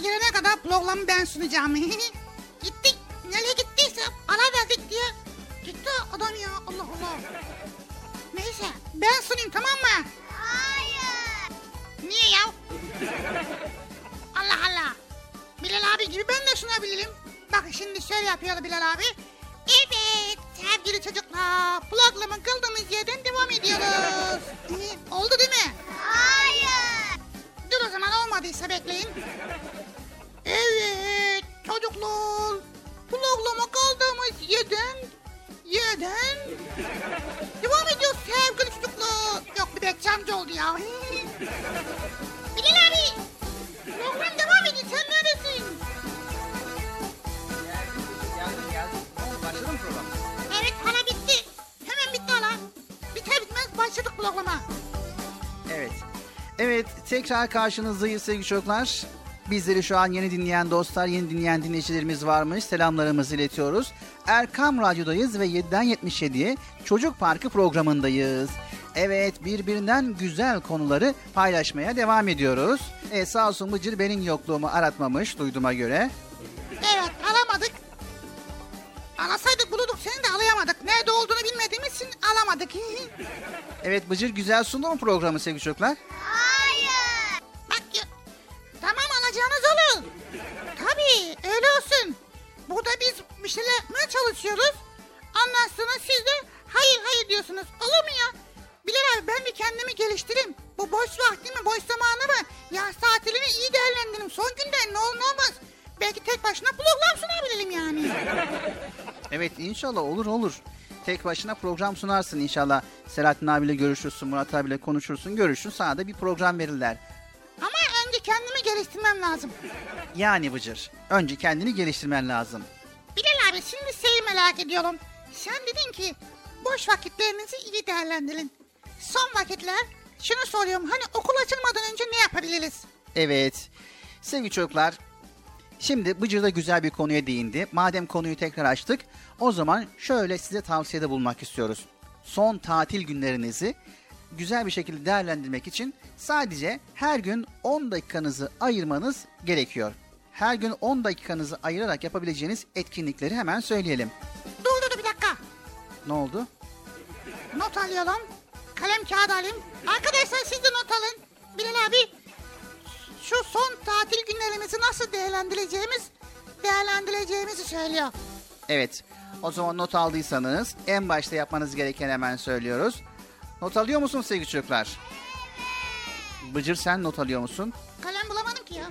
Abi gelene kadar programı ben sunacağım. [laughs] Gittik. Nereye gittiyse ara verdik diye. Gitti adam ya Allah Allah. Neyse ben sunayım tamam mı? Hayır. Niye ya? Allah Allah. Bilal abi gibi ben de sunabilirim. Bak şimdi şöyle yapıyor Bilal abi. Evet sevgili çocuklar programın kaldığımız yerden devam ediyoruz. Oldu değil mi? Hayır. Dur o zaman olmadıysa bekleyin. Evet çocuklar programa kaldığımız yerden yerden devam ediyoruz sevgili çocuklar. Yok bir bekçi amca oldu ya. [laughs] Bilal abi program devam ediyor sen neredesin? Geldim geldim. Başladı program? Evet hala bitti. Hemen bitti hala. Biter bitmez başladık programa. Evet. Evet tekrar karşınızdayız sevgili çocuklar. Bizleri şu an yeni dinleyen dostlar, yeni dinleyen dinleyicilerimiz varmış. Selamlarımızı iletiyoruz. Erkam Radyo'dayız ve 7'den 77'ye Çocuk Parkı programındayız. Evet birbirinden güzel konuları paylaşmaya devam ediyoruz. E, sağ olsun Bıcır benim yokluğumu aratmamış duyduğuma göre. Evet alamadık. Alasaydık bulurduk seni de alayamadık. Nerede olduğunu bilmediğimiz için alamadık. [laughs] Evet Bıcır güzel sundu mu programı sevgili çocuklar? Hayır. Olsun. Burada biz bir şeyler yapmaya çalışıyoruz. Ondan siz de hayır hayır diyorsunuz. Olur mu ya? Bilal abi ben bir kendimi geliştireyim. Bu boş vaktimi, boş zamanımı, yaz tatilini iyi değerlendireyim. Son günde ne olur ne olmaz. Belki tek başına program sunabilirim yani. [laughs] Evet inşallah olur olur. Tek başına program sunarsın inşallah. Selahattin abiyle görüşürsün, Murat abiyle konuşursun, görüşün. Sana da bir program verirler. Kendimi geliştirmem lazım. Yani Bıcır, önce kendini geliştirmen lazım. Bilal abi şimdi şeyi merak ediyorum. Sen dedin ki boş vakitlerinizi iyi değerlendirin. Son vakitler şunu soruyorum hani okul açılmadan önce ne yapabiliriz? Evet. Sevgili çocuklar, şimdi Bıcır da güzel bir konuya değindi. Madem konuyu tekrar açtık, o zaman şöyle size tavsiyede bulmak istiyoruz. son tatil günlerinizi güzel bir şekilde değerlendirmek için sadece her gün 10 dakikanızı ayırmanız gerekiyor. Her gün 10 dakikanızı ayırarak yapabileceğiniz etkinlikleri hemen söyleyelim. Dur dur bir dakika. Ne oldu? Not alıyorum. Kalem kağıt alayım. Arkadaşlar siz de not alın. Bilal abi şu son tatil günlerimizi nasıl değerlendireceğimiz değerlendireceğimizi söylüyor. Evet. O zaman not aldıysanız en başta yapmanız gereken hemen söylüyoruz. Not alıyor musun sevgili çocuklar? Bıcır sen not alıyor musun? Kalem bulamadım ki ya.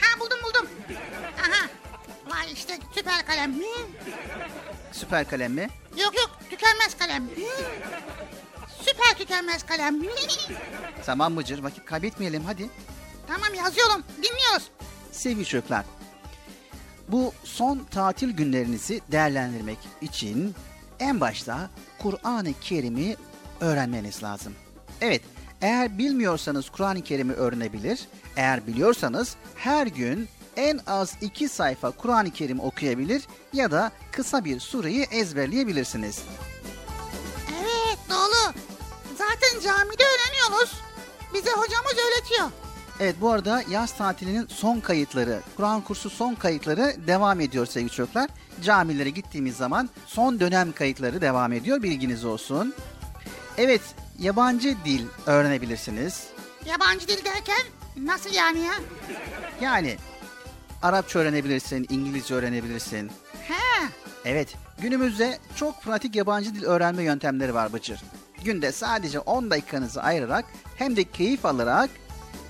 Ha buldum buldum. Aha. Vay işte süper kalem. Hı. Süper kalem mi? Yok yok tükenmez kalem. Hı. Süper tükenmez kalem. Hı. Tamam Bıcır vakit kaybetmeyelim hadi. tamam yazıyorum. Dinliyoruz. Sevgili çocuklar, bu son tatil günlerinizi değerlendirmek için en başta Kur'an-ı Kerim'i öğrenmeniz lazım. Evet, eğer bilmiyorsanız Kur'an-ı Kerim'i öğrenebilir. Eğer biliyorsanız her gün en az iki sayfa Kur'an-ı Kerim okuyabilir ya da kısa bir sureyi ezberleyebilirsiniz. Evet doğru. Zaten camide öğreniyoruz. Bize hocamız öğretiyor. Evet bu arada yaz tatilinin son kayıtları, Kur'an kursu son kayıtları devam ediyor sevgili çocuklar. Camilere gittiğimiz zaman son dönem kayıtları devam ediyor bilginiz olsun. Evet yabancı dil öğrenebilirsiniz. Yabancı dil derken nasıl yani ya? Yani Arapça öğrenebilirsin, İngilizce öğrenebilirsin. He. Evet günümüzde çok pratik yabancı dil öğrenme yöntemleri var Bıcır. Günde sadece 10 dakikanızı ayırarak hem de keyif alarak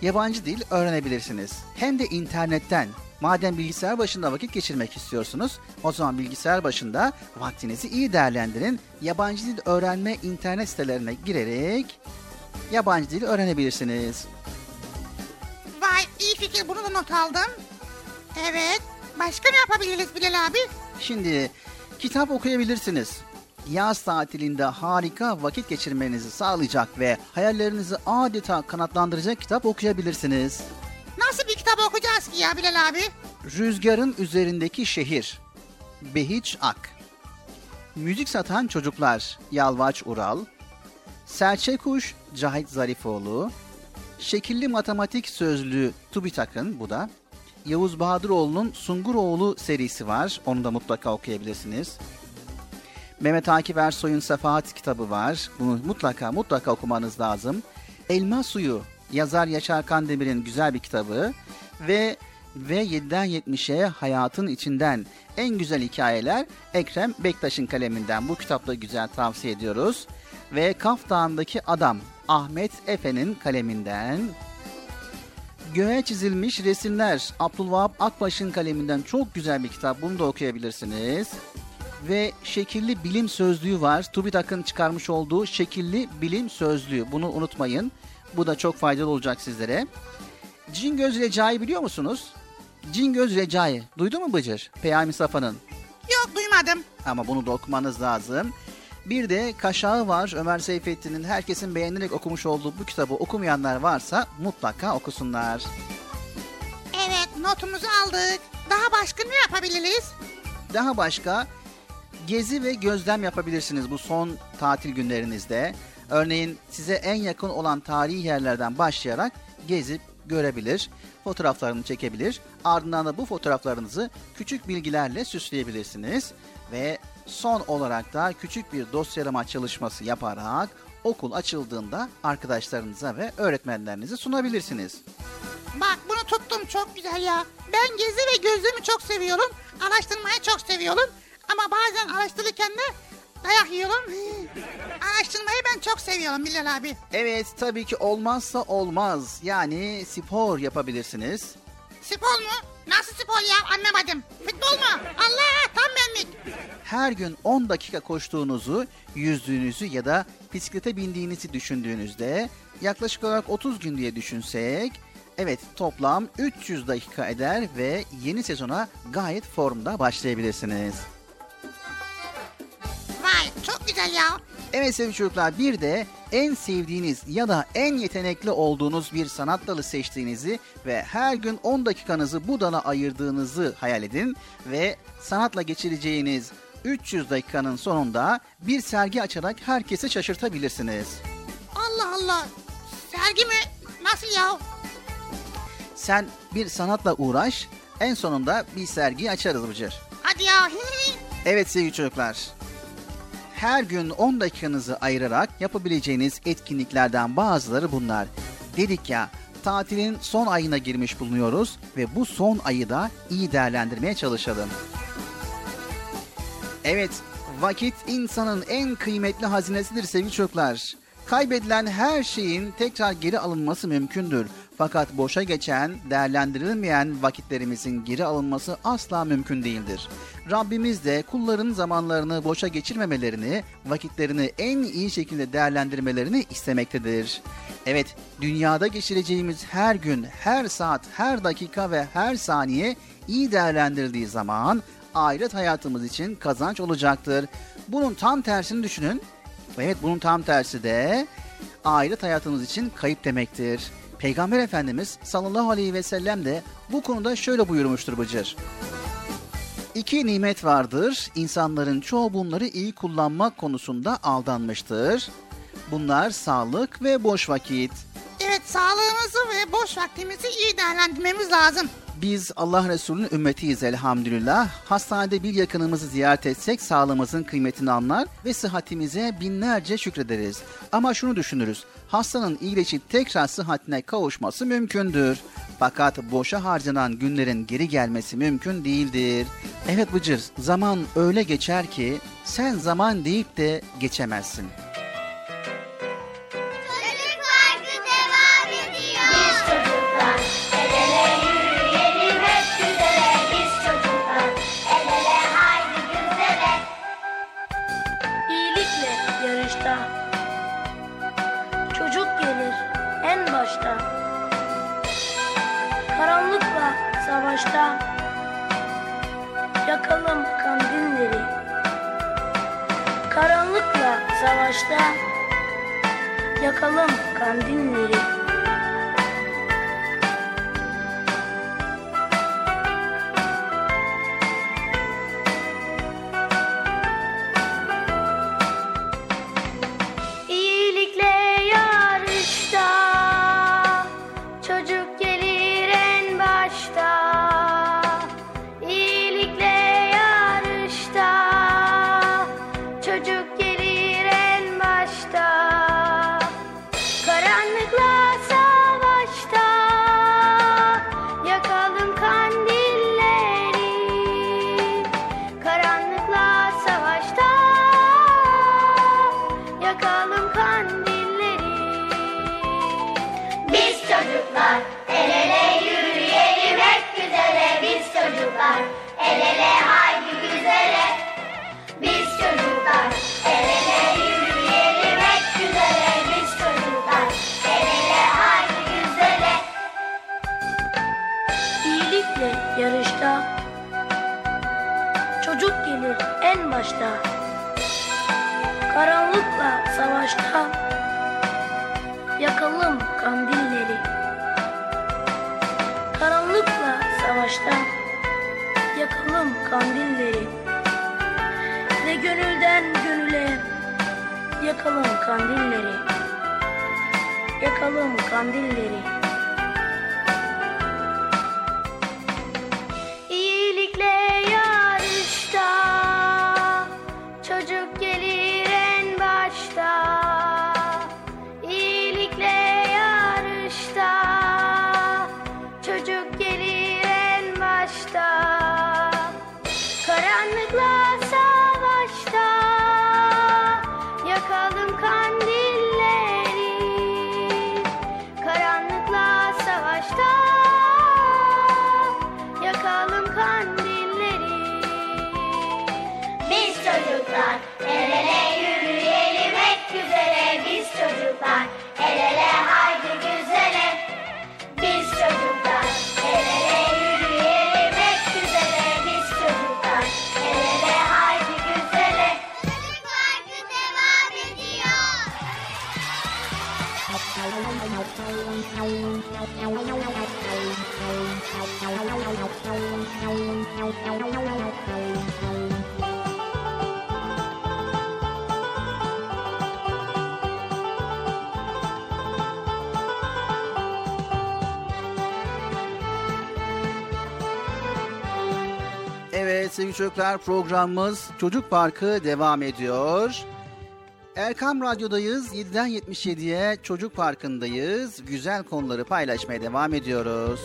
yabancı dil öğrenebilirsiniz. Hem de internetten. Madem bilgisayar başında vakit geçirmek istiyorsunuz, o zaman bilgisayar başında vaktinizi iyi değerlendirin. Yabancı dil öğrenme internet sitelerine girerek yabancı dil öğrenebilirsiniz. Vay iyi fikir bunu da not aldım. Evet. Başka ne yapabiliriz Bilal abi? Şimdi kitap okuyabilirsiniz. Yaz tatilinde harika vakit geçirmenizi sağlayacak ve hayallerinizi adeta kanatlandıracak kitap okuyabilirsiniz. Nasıl bir kitap okuyacağız ki ya Bilal abi? Rüzgarın üzerindeki şehir. Behiç Ak. Müzik satan çocuklar. Yalvaç Ural. Serçe Kuş Cahit Zarifoğlu. Şekilli matematik sözlüğü TÜBİTAK'ın bu da. Yavuz Bahadıroğlu'nun Sunguroğlu serisi var. Onu da mutlaka okuyabilirsiniz. Mehmet Akif Ersoy'un Sefahat kitabı var. Bunu mutlaka mutlaka okumanız lazım. Elma Suyu yazar Yaşar Kandemir'in güzel bir kitabı ve ve 7'den 70'e hayatın içinden en güzel hikayeler Ekrem Bektaş'ın kaleminden. Bu kitapta güzel tavsiye ediyoruz. Ve Kaf Dağı'ndaki Adam Ahmet Efe'nin kaleminden. Göğe çizilmiş resimler Abdülvahap Akbaş'ın kaleminden çok güzel bir kitap. Bunu da okuyabilirsiniz. Ve şekilli bilim sözlüğü var. TÜBİTAK'ın çıkarmış olduğu şekilli bilim sözlüğü. Bunu unutmayın. Bu da çok faydalı olacak sizlere. Cingöz Recai biliyor musunuz? Cingöz Recai. Duydu mu Bıcır? Peyami Safa'nın. Yok duymadım. Ama bunu da okumanız lazım. Bir de Kaşağı var. Ömer Seyfettin'in herkesin beğenerek okumuş olduğu bu kitabı okumayanlar varsa mutlaka okusunlar. Evet notumuzu aldık. Daha başka ne yapabiliriz? Daha başka gezi ve gözlem yapabilirsiniz bu son tatil günlerinizde. Örneğin size en yakın olan tarihi yerlerden başlayarak gezip görebilir, fotoğraflarını çekebilir. Ardından da bu fotoğraflarınızı küçük bilgilerle süsleyebilirsiniz ve son olarak da küçük bir dosyalama çalışması yaparak okul açıldığında arkadaşlarınıza ve öğretmenlerinize sunabilirsiniz. Bak bunu tuttum çok güzel ya. Ben gezi ve gözlemi çok seviyorum. Araştırmayı çok seviyorum. Ama bazen araştırırken de dayak yiyorum. Araştırmayı ben çok seviyorum Bilal abi. Evet tabii ki olmazsa olmaz. Yani spor yapabilirsiniz. Spor mu? Nasıl spor ya anlamadım. Futbol mu? Allah tam benlik. Her gün 10 dakika koştuğunuzu, yüzdüğünüzü ya da bisiklete bindiğinizi düşündüğünüzde yaklaşık olarak 30 gün diye düşünsek evet toplam 300 dakika eder ve yeni sezona gayet formda başlayabilirsiniz. Güzel ya. Evet sevgili çocuklar bir de en sevdiğiniz ya da en yetenekli olduğunuz bir sanat dalı seçtiğinizi ve her gün 10 dakikanızı bu dala ayırdığınızı hayal edin ve sanatla geçireceğiniz 300 dakikanın sonunda bir sergi açarak herkesi şaşırtabilirsiniz. Allah Allah. Sergi mi? Nasıl ya? Sen bir sanatla uğraş, en sonunda bir sergi açarız Bıcır. Hadi ya. Evet sevgili çocuklar. Her gün 10 dakikanızı ayırarak yapabileceğiniz etkinliklerden bazıları bunlar. Dedik ya tatilin son ayına girmiş bulunuyoruz ve bu son ayı da iyi değerlendirmeye çalışalım. Evet, vakit insanın en kıymetli hazinesidir sevgili çocuklar. Kaybedilen her şeyin tekrar geri alınması mümkündür. Fakat boşa geçen, değerlendirilmeyen vakitlerimizin geri alınması asla mümkün değildir. Rabbimiz de kulların zamanlarını boşa geçirmemelerini, vakitlerini en iyi şekilde değerlendirmelerini istemektedir. Evet, dünyada geçireceğimiz her gün, her saat, her dakika ve her saniye iyi değerlendirildiği zaman ahiret hayatımız için kazanç olacaktır. Bunun tam tersini düşünün. Evet bunun tam tersi de ahiret hayatımız için kayıp demektir. Peygamber Efendimiz sallallahu aleyhi ve sellem de bu konuda şöyle buyurmuştur Bıcır. İki nimet vardır. İnsanların çoğu bunları iyi kullanmak konusunda aldanmıştır. Bunlar sağlık ve boş vakit. Evet sağlığımızı ve boş vaktimizi iyi değerlendirmemiz lazım. Biz Allah Resulü'nün ümmetiyiz elhamdülillah. Hastanede bir yakınımızı ziyaret etsek sağlığımızın kıymetini anlar ve sıhhatimize binlerce şükrederiz. Ama şunu düşünürüz. Hastanın iyileşip tekrar sıhhatine kavuşması mümkündür. Fakat boşa harcanan günlerin geri gelmesi mümkün değildir. Evet Bıcır, zaman öyle geçer ki sen zaman deyip de geçemezsin. Savaşta Yakalım kandilleri sevgili çocuklar programımız Çocuk Parkı devam ediyor. Erkam Radyo'dayız. 7'den 77'ye Çocuk Parkı'ndayız. Güzel konuları paylaşmaya devam ediyoruz.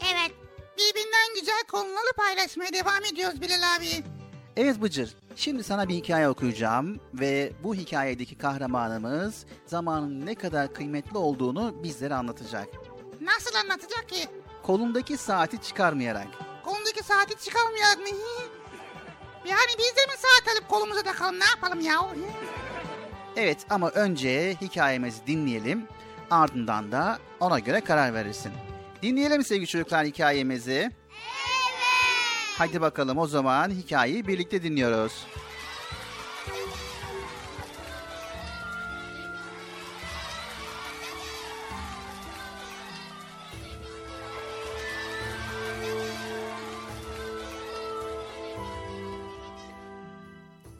Evet. Birbirinden güzel konuları paylaşmaya devam ediyoruz Bilal abi. Evet Bıcır, şimdi sana bir hikaye okuyacağım ve bu hikayedeki kahramanımız zamanın ne kadar kıymetli olduğunu bizlere anlatacak. Nasıl anlatacak ki? Kolundaki saati çıkarmayarak. Kolundaki saati çıkarmıyor mu? [laughs] Yani biz de mi saat alıp kolumuza takalım ne yapalım ya? Evet ama önce hikayemizi dinleyelim. Ardından da ona göre karar verirsin. Dinleyelim sevgili çocuklar hikayemizi. Evet. Hadi bakalım o zaman hikayeyi birlikte dinliyoruz.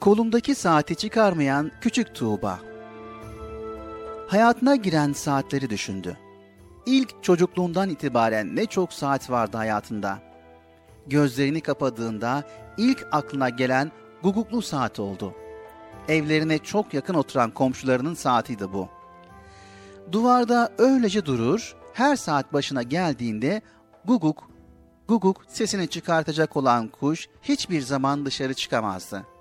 Kolumdaki saati çıkarmayan küçük Tuğba. Hayatına giren saatleri düşündü. İlk çocukluğundan itibaren ne çok saat vardı hayatında. Gözlerini kapadığında ilk aklına gelen guguklu saat oldu. Evlerine çok yakın oturan komşularının saatiydi bu. Duvarda öylece durur, her saat başına geldiğinde guguk, guguk sesini çıkartacak olan kuş hiçbir zaman dışarı çıkamazdı.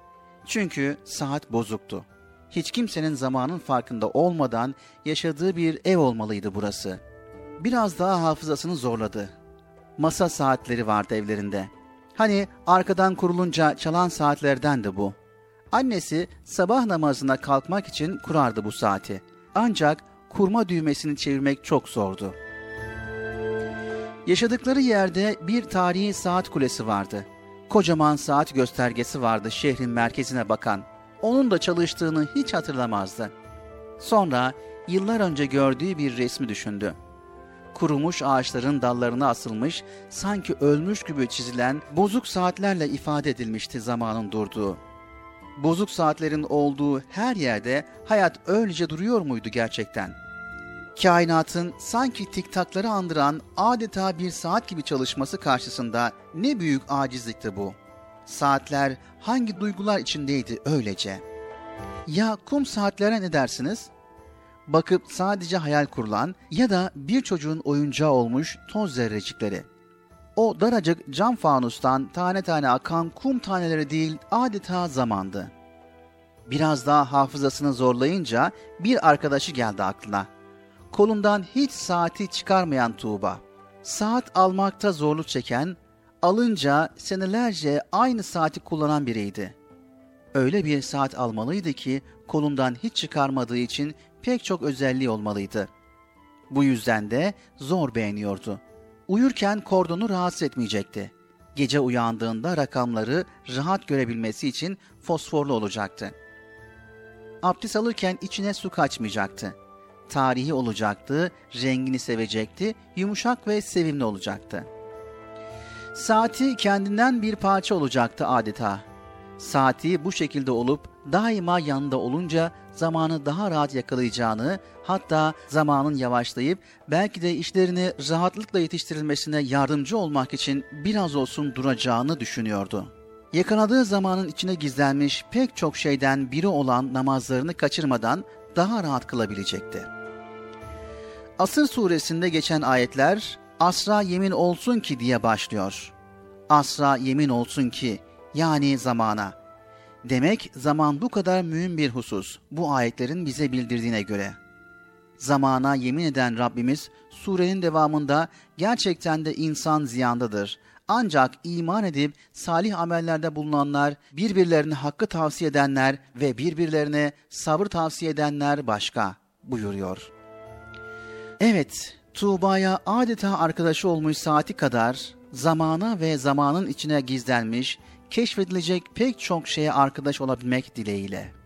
Çünkü saat bozuktu. Hiç kimsenin zamanın farkında olmadan yaşadığı bir ev olmalıydı burası. Biraz daha hafızasını zorladı. Masa saatleri vardı evlerinde. Hani arkadan kurulunca çalan saatlerden de bu. Annesi sabah namazına kalkmak için kurardı bu saati. Ancak kurma düğmesini çevirmek çok zordu. Yaşadıkları yerde bir tarihi saat kulesi vardı. Kocaman saat göstergesi vardı şehrin merkezine bakan. Onun da çalıştığını hiç hatırlamazdı. Sonra yıllar önce gördüğü bir resmi düşündü. Kurumuş ağaçların dallarına asılmış, sanki ölmüş gibi çizilen bozuk saatlerle ifade edilmişti zamanın durduğu. Bozuk saatlerin olduğu her yerde hayat öylece duruyor muydu gerçekten? Kainatın sanki tiktakları andıran adeta bir saat gibi çalışması karşısında ne büyük acizlikti bu. Saatler hangi duygular içindeydi öylece? Ya kum saatlere ne dersiniz? Bakıp sadece hayal kurulan ya da bir çocuğun oyuncağı olmuş toz zerrecikleri. O daracık cam fanustan tane tane akan kum taneleri değil adeta zamandı. Biraz daha hafızasını zorlayınca bir arkadaşı geldi aklına kolundan hiç saati çıkarmayan Tuğba. Saat almakta zorluk çeken, alınca senelerce aynı saati kullanan biriydi. Öyle bir saat almalıydı ki kolundan hiç çıkarmadığı için pek çok özelliği olmalıydı. Bu yüzden de zor beğeniyordu. Uyurken kordonu rahatsız etmeyecekti. Gece uyandığında rakamları rahat görebilmesi için fosforlu olacaktı. Abdest alırken içine su kaçmayacaktı tarihi olacaktı, rengini sevecekti, yumuşak ve sevimli olacaktı. Saati kendinden bir parça olacaktı adeta. Saati bu şekilde olup daima yanında olunca zamanı daha rahat yakalayacağını, hatta zamanın yavaşlayıp belki de işlerini rahatlıkla yetiştirilmesine yardımcı olmak için biraz olsun duracağını düşünüyordu. Yakaladığı zamanın içine gizlenmiş pek çok şeyden biri olan namazlarını kaçırmadan daha rahat kılabilecekti.'' Asır suresinde geçen ayetler asra yemin olsun ki diye başlıyor. Asra yemin olsun ki yani zamana. Demek zaman bu kadar mühim bir husus bu ayetlerin bize bildirdiğine göre. Zamana yemin eden Rabbimiz surenin devamında gerçekten de insan ziyandadır. Ancak iman edip salih amellerde bulunanlar, birbirlerine hakkı tavsiye edenler ve birbirlerine sabır tavsiye edenler başka buyuruyor.'' Evet, Tuğba'ya adeta arkadaşı olmuş saati kadar zamana ve zamanın içine gizlenmiş, keşfedilecek pek çok şeye arkadaş olabilmek dileğiyle.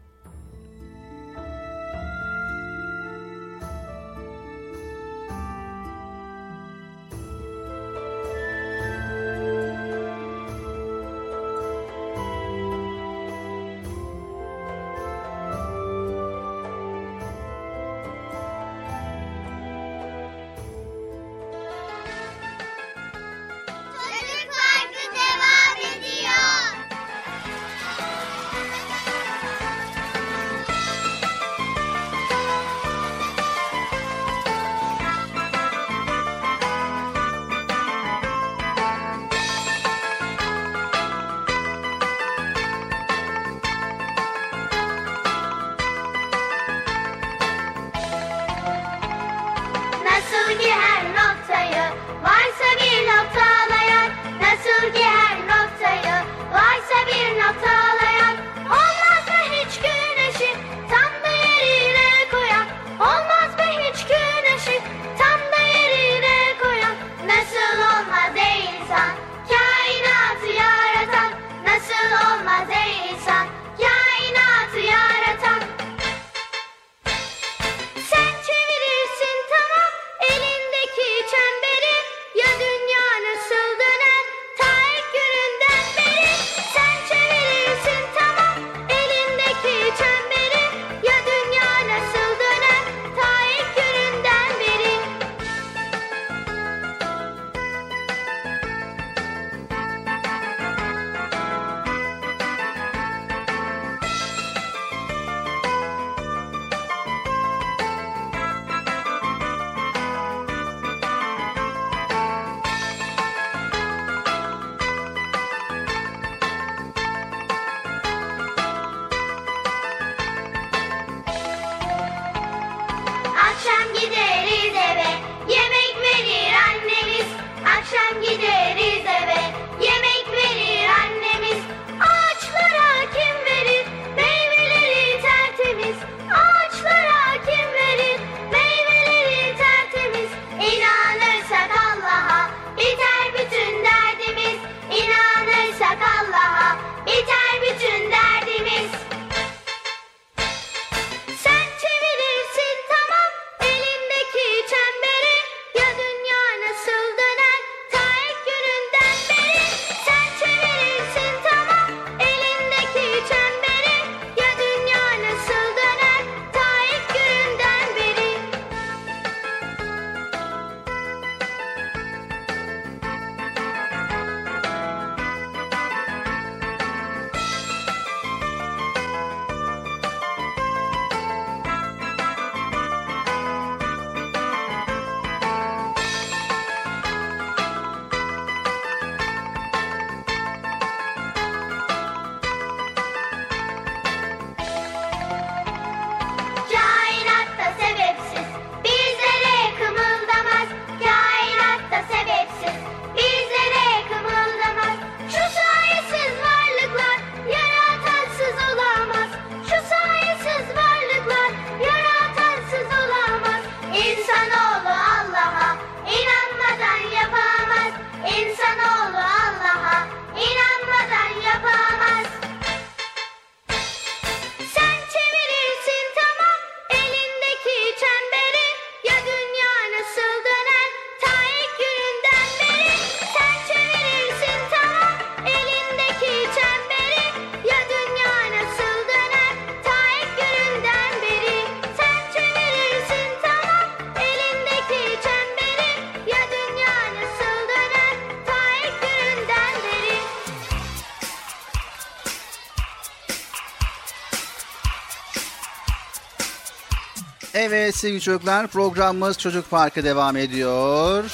Evet sevgili çocuklar programımız Çocuk Parkı devam ediyor.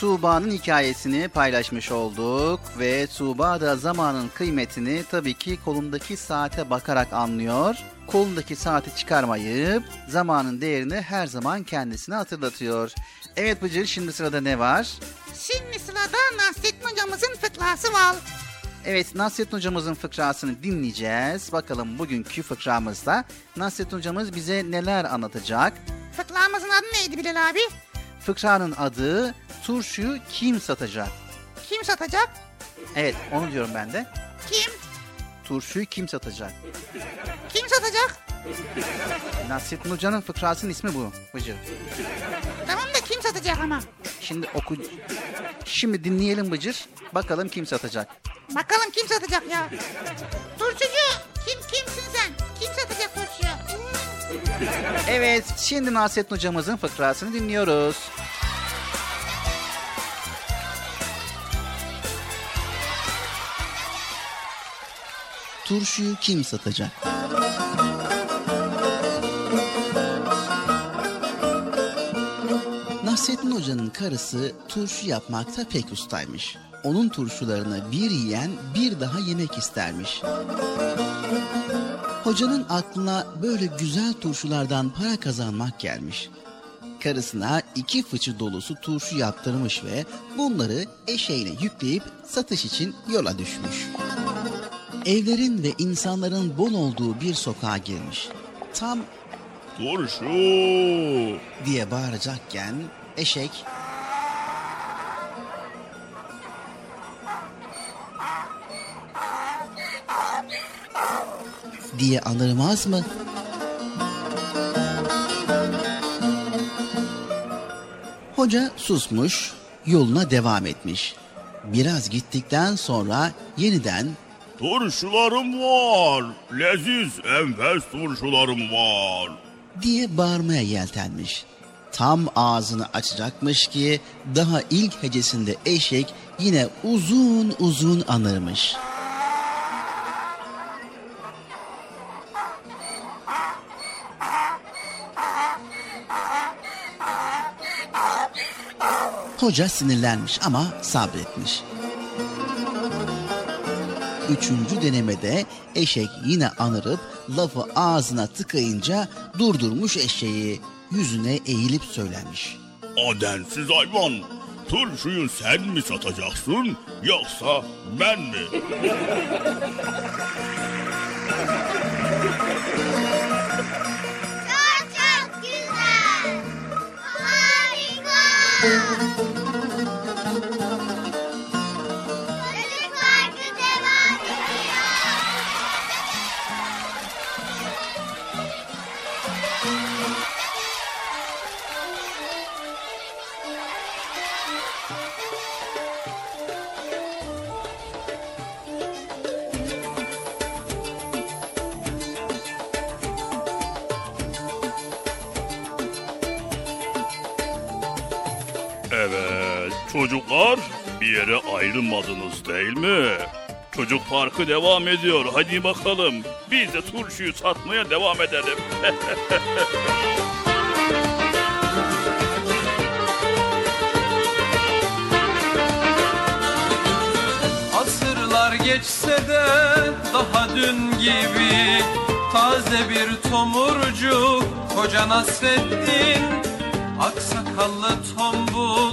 Tuğba'nın hikayesini paylaşmış olduk ve Tuğba da zamanın kıymetini tabii ki kolundaki saate bakarak anlıyor. Kolundaki saati çıkarmayıp zamanın değerini her zaman kendisine hatırlatıyor. Evet Bıcır şimdi sırada ne var? Şimdi sırada Nasrettin hocamızın fıkrası var. Evet Nasrettin hocamızın fıkrasını dinleyeceğiz. Bakalım bugünkü fıkramızda Nasrettin hocamız bize neler anlatacak? Fıkramızın adı neydi Bilal abi? Fıkranın adı turşuyu kim satacak? Kim satacak? Evet onu diyorum ben de. Kim? Turşuyu kim satacak? Kim satacak? [laughs] Nasrettin Hoca'nın fıkrasının ismi bu. Bıcır. Tamam da kim satacak ama? Şimdi oku... Şimdi dinleyelim Bıcır. Bakalım kim satacak. Bakalım kim satacak ya? Turşucu kim kimsin sen? Kim satacak turşuyu? Evet şimdi Nasrettin Hocamızın fıkrasını dinliyoruz. Turşuyu kim satacak? Nasrettin Hoca'nın karısı turşu yapmakta pek ustaymış. Onun turşularını bir yiyen bir daha yemek istermiş. Hocanın aklına böyle güzel turşulardan para kazanmak gelmiş. Karısına iki fıçı dolusu turşu yaptırmış ve bunları eşeğine yükleyip satış için yola düşmüş. Evlerin ve insanların bol olduğu bir sokağa girmiş. Tam Turşu. diye bağıracakken eşek diye anırmaz mı? Hoca susmuş, yoluna devam etmiş. Biraz gittikten sonra yeniden Turşularım var. Leziz enfes turşularım var. diye bağırmaya yeltenmiş. Tam ağzını açacakmış ki daha ilk hecesinde eşek yine uzun uzun anırmış. Hoca sinirlenmiş ama sabretmiş. üçüncü denemede eşek yine anırıp lafı ağzına tıkayınca durdurmuş eşeği yüzüne eğilip söylemiş. O densiz hayvan. Turşuyu sen mi satacaksın yoksa ben mi? Çok çok güzel. Harika. Yere ayrılmadınız değil mi? Çocuk parkı devam ediyor. Hadi bakalım. Biz de turşuyu satmaya devam edelim. [laughs] Asırlar geçse de daha dün gibi Taze bir tomurcuk koca Nasreddin Aksakallı tombul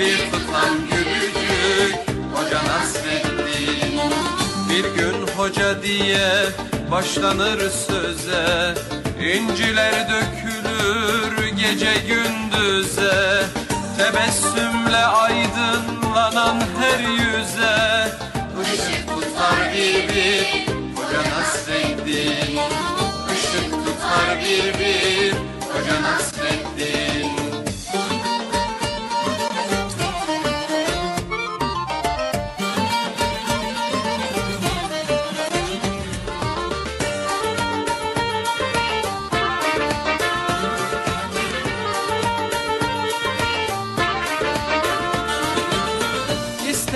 Bir tutam gülücük Hoca Nasreddin Bir gün hoca diye başlanır söze. İnciler dökülür gece gündüze. Tebessümle aydınlanan her yüze. Işık tutar bir Hoca Nasreddin Işık tutar bir Hoca Nasreddin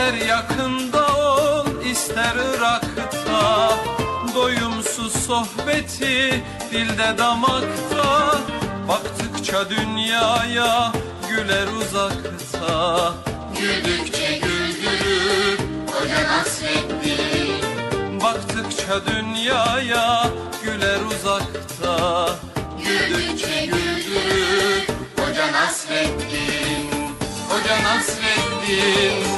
İster yakında ol, ister Irak'ta Doyumsuz sohbeti dilde damakta. Baktıkça dünyaya güler uzakta. Güldükçe güldürür Hoca Nasreddin Baktıkça dünyaya güler uzakta. Güldükçe güldürür Hoca Nasreddin Hoca Nasreddin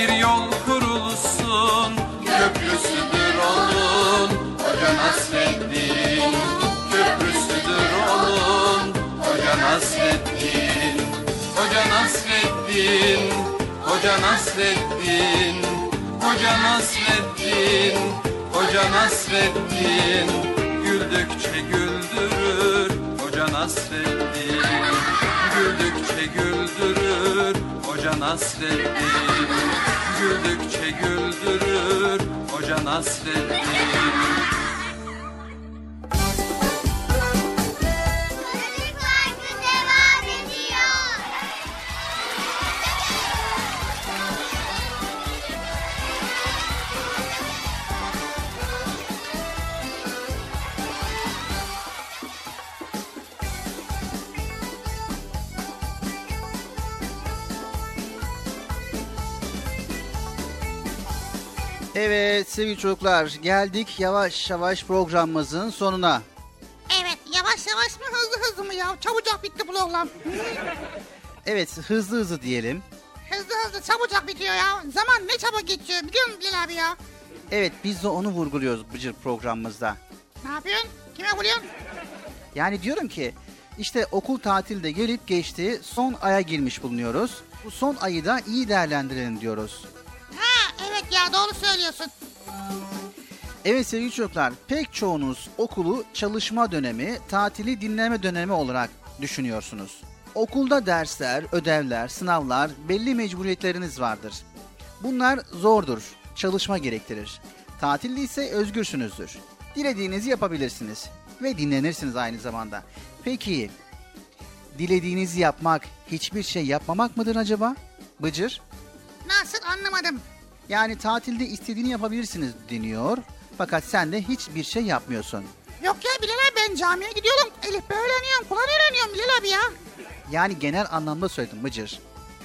bir yol kurulsun. Köprüsüdür onun Hoca Nasreddin Köprüsüdür onun Hoca Nasreddin Hoca Nasreddin Hoca Nasreddin Hoca Nasreddin Hoca Nasreddin Güldükçe güldürür Hoca Nasreddin Güldükçe güldürür Hoca Nasreddin. Güldükçe güldürür Hoca Nasreddin Evet sevgili çocuklar geldik yavaş yavaş programımızın sonuna. Evet yavaş yavaş mı hızlı hızlı mı ya? Çabucak bitti program. Evet hızlı hızlı diyelim. Hızlı hızlı çabucak bitiyor ya. Zaman ne çabuk geçiyor biliyor musun Bilal abi ya? Evet biz de onu vurguluyoruz Bıcır programımızda. Ne yapıyorsun? Kime vuruyorsun? Yani diyorum ki işte okul tatilde gelip geçti son aya girmiş bulunuyoruz. Bu son ayı da iyi değerlendirelim diyoruz. Ya doğru söylüyorsun. Evet sevgili çocuklar pek çoğunuz okulu çalışma dönemi, tatili dinleme dönemi olarak düşünüyorsunuz. Okulda dersler, ödevler, sınavlar, belli mecburiyetleriniz vardır. Bunlar zordur, çalışma gerektirir. Tatilde ise özgürsünüzdür. Dilediğinizi yapabilirsiniz ve dinlenirsiniz aynı zamanda. Peki, dilediğinizi yapmak hiçbir şey yapmamak mıdır acaba? Bıcır? Nasıl anlamadım. Yani tatilde istediğini yapabilirsiniz deniyor. Fakat sen de hiçbir şey yapmıyorsun. Yok ya Bilal abi ben camiye gidiyorum. Elif öğreniyorum. Kur'an öğreniyorum Bilal abi ya. Yani genel anlamda söyledim Bıcır.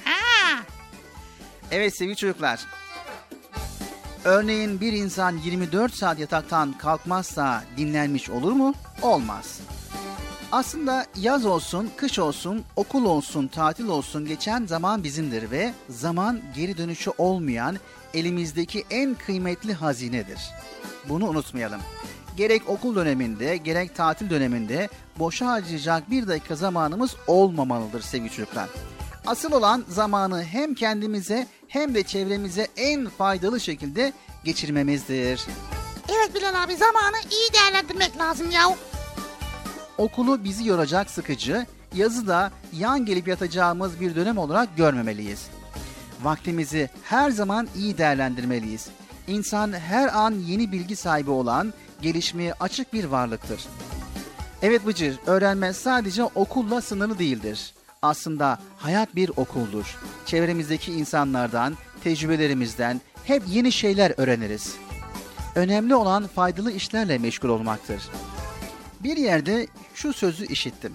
Ha. Evet sevgili çocuklar. Örneğin bir insan 24 saat yataktan kalkmazsa dinlenmiş olur mu? Olmaz. Aslında yaz olsun, kış olsun, okul olsun, tatil olsun geçen zaman bizimdir ve zaman geri dönüşü olmayan elimizdeki en kıymetli hazinedir. Bunu unutmayalım. Gerek okul döneminde gerek tatil döneminde boşa harcayacak bir dakika zamanımız olmamalıdır sevgili çocuklar. Asıl olan zamanı hem kendimize hem de çevremize en faydalı şekilde geçirmemizdir. Evet Bilal abi zamanı iyi değerlendirmek lazım ya. Okulu bizi yoracak sıkıcı, yazı da yan gelip yatacağımız bir dönem olarak görmemeliyiz. Vaktimizi her zaman iyi değerlendirmeliyiz. İnsan her an yeni bilgi sahibi olan, gelişmeye açık bir varlıktır. Evet Bıcır, öğrenme sadece okulla sınırlı değildir. Aslında hayat bir okuldur. Çevremizdeki insanlardan, tecrübelerimizden hep yeni şeyler öğreniriz. Önemli olan faydalı işlerle meşgul olmaktır. Bir yerde şu sözü işittim.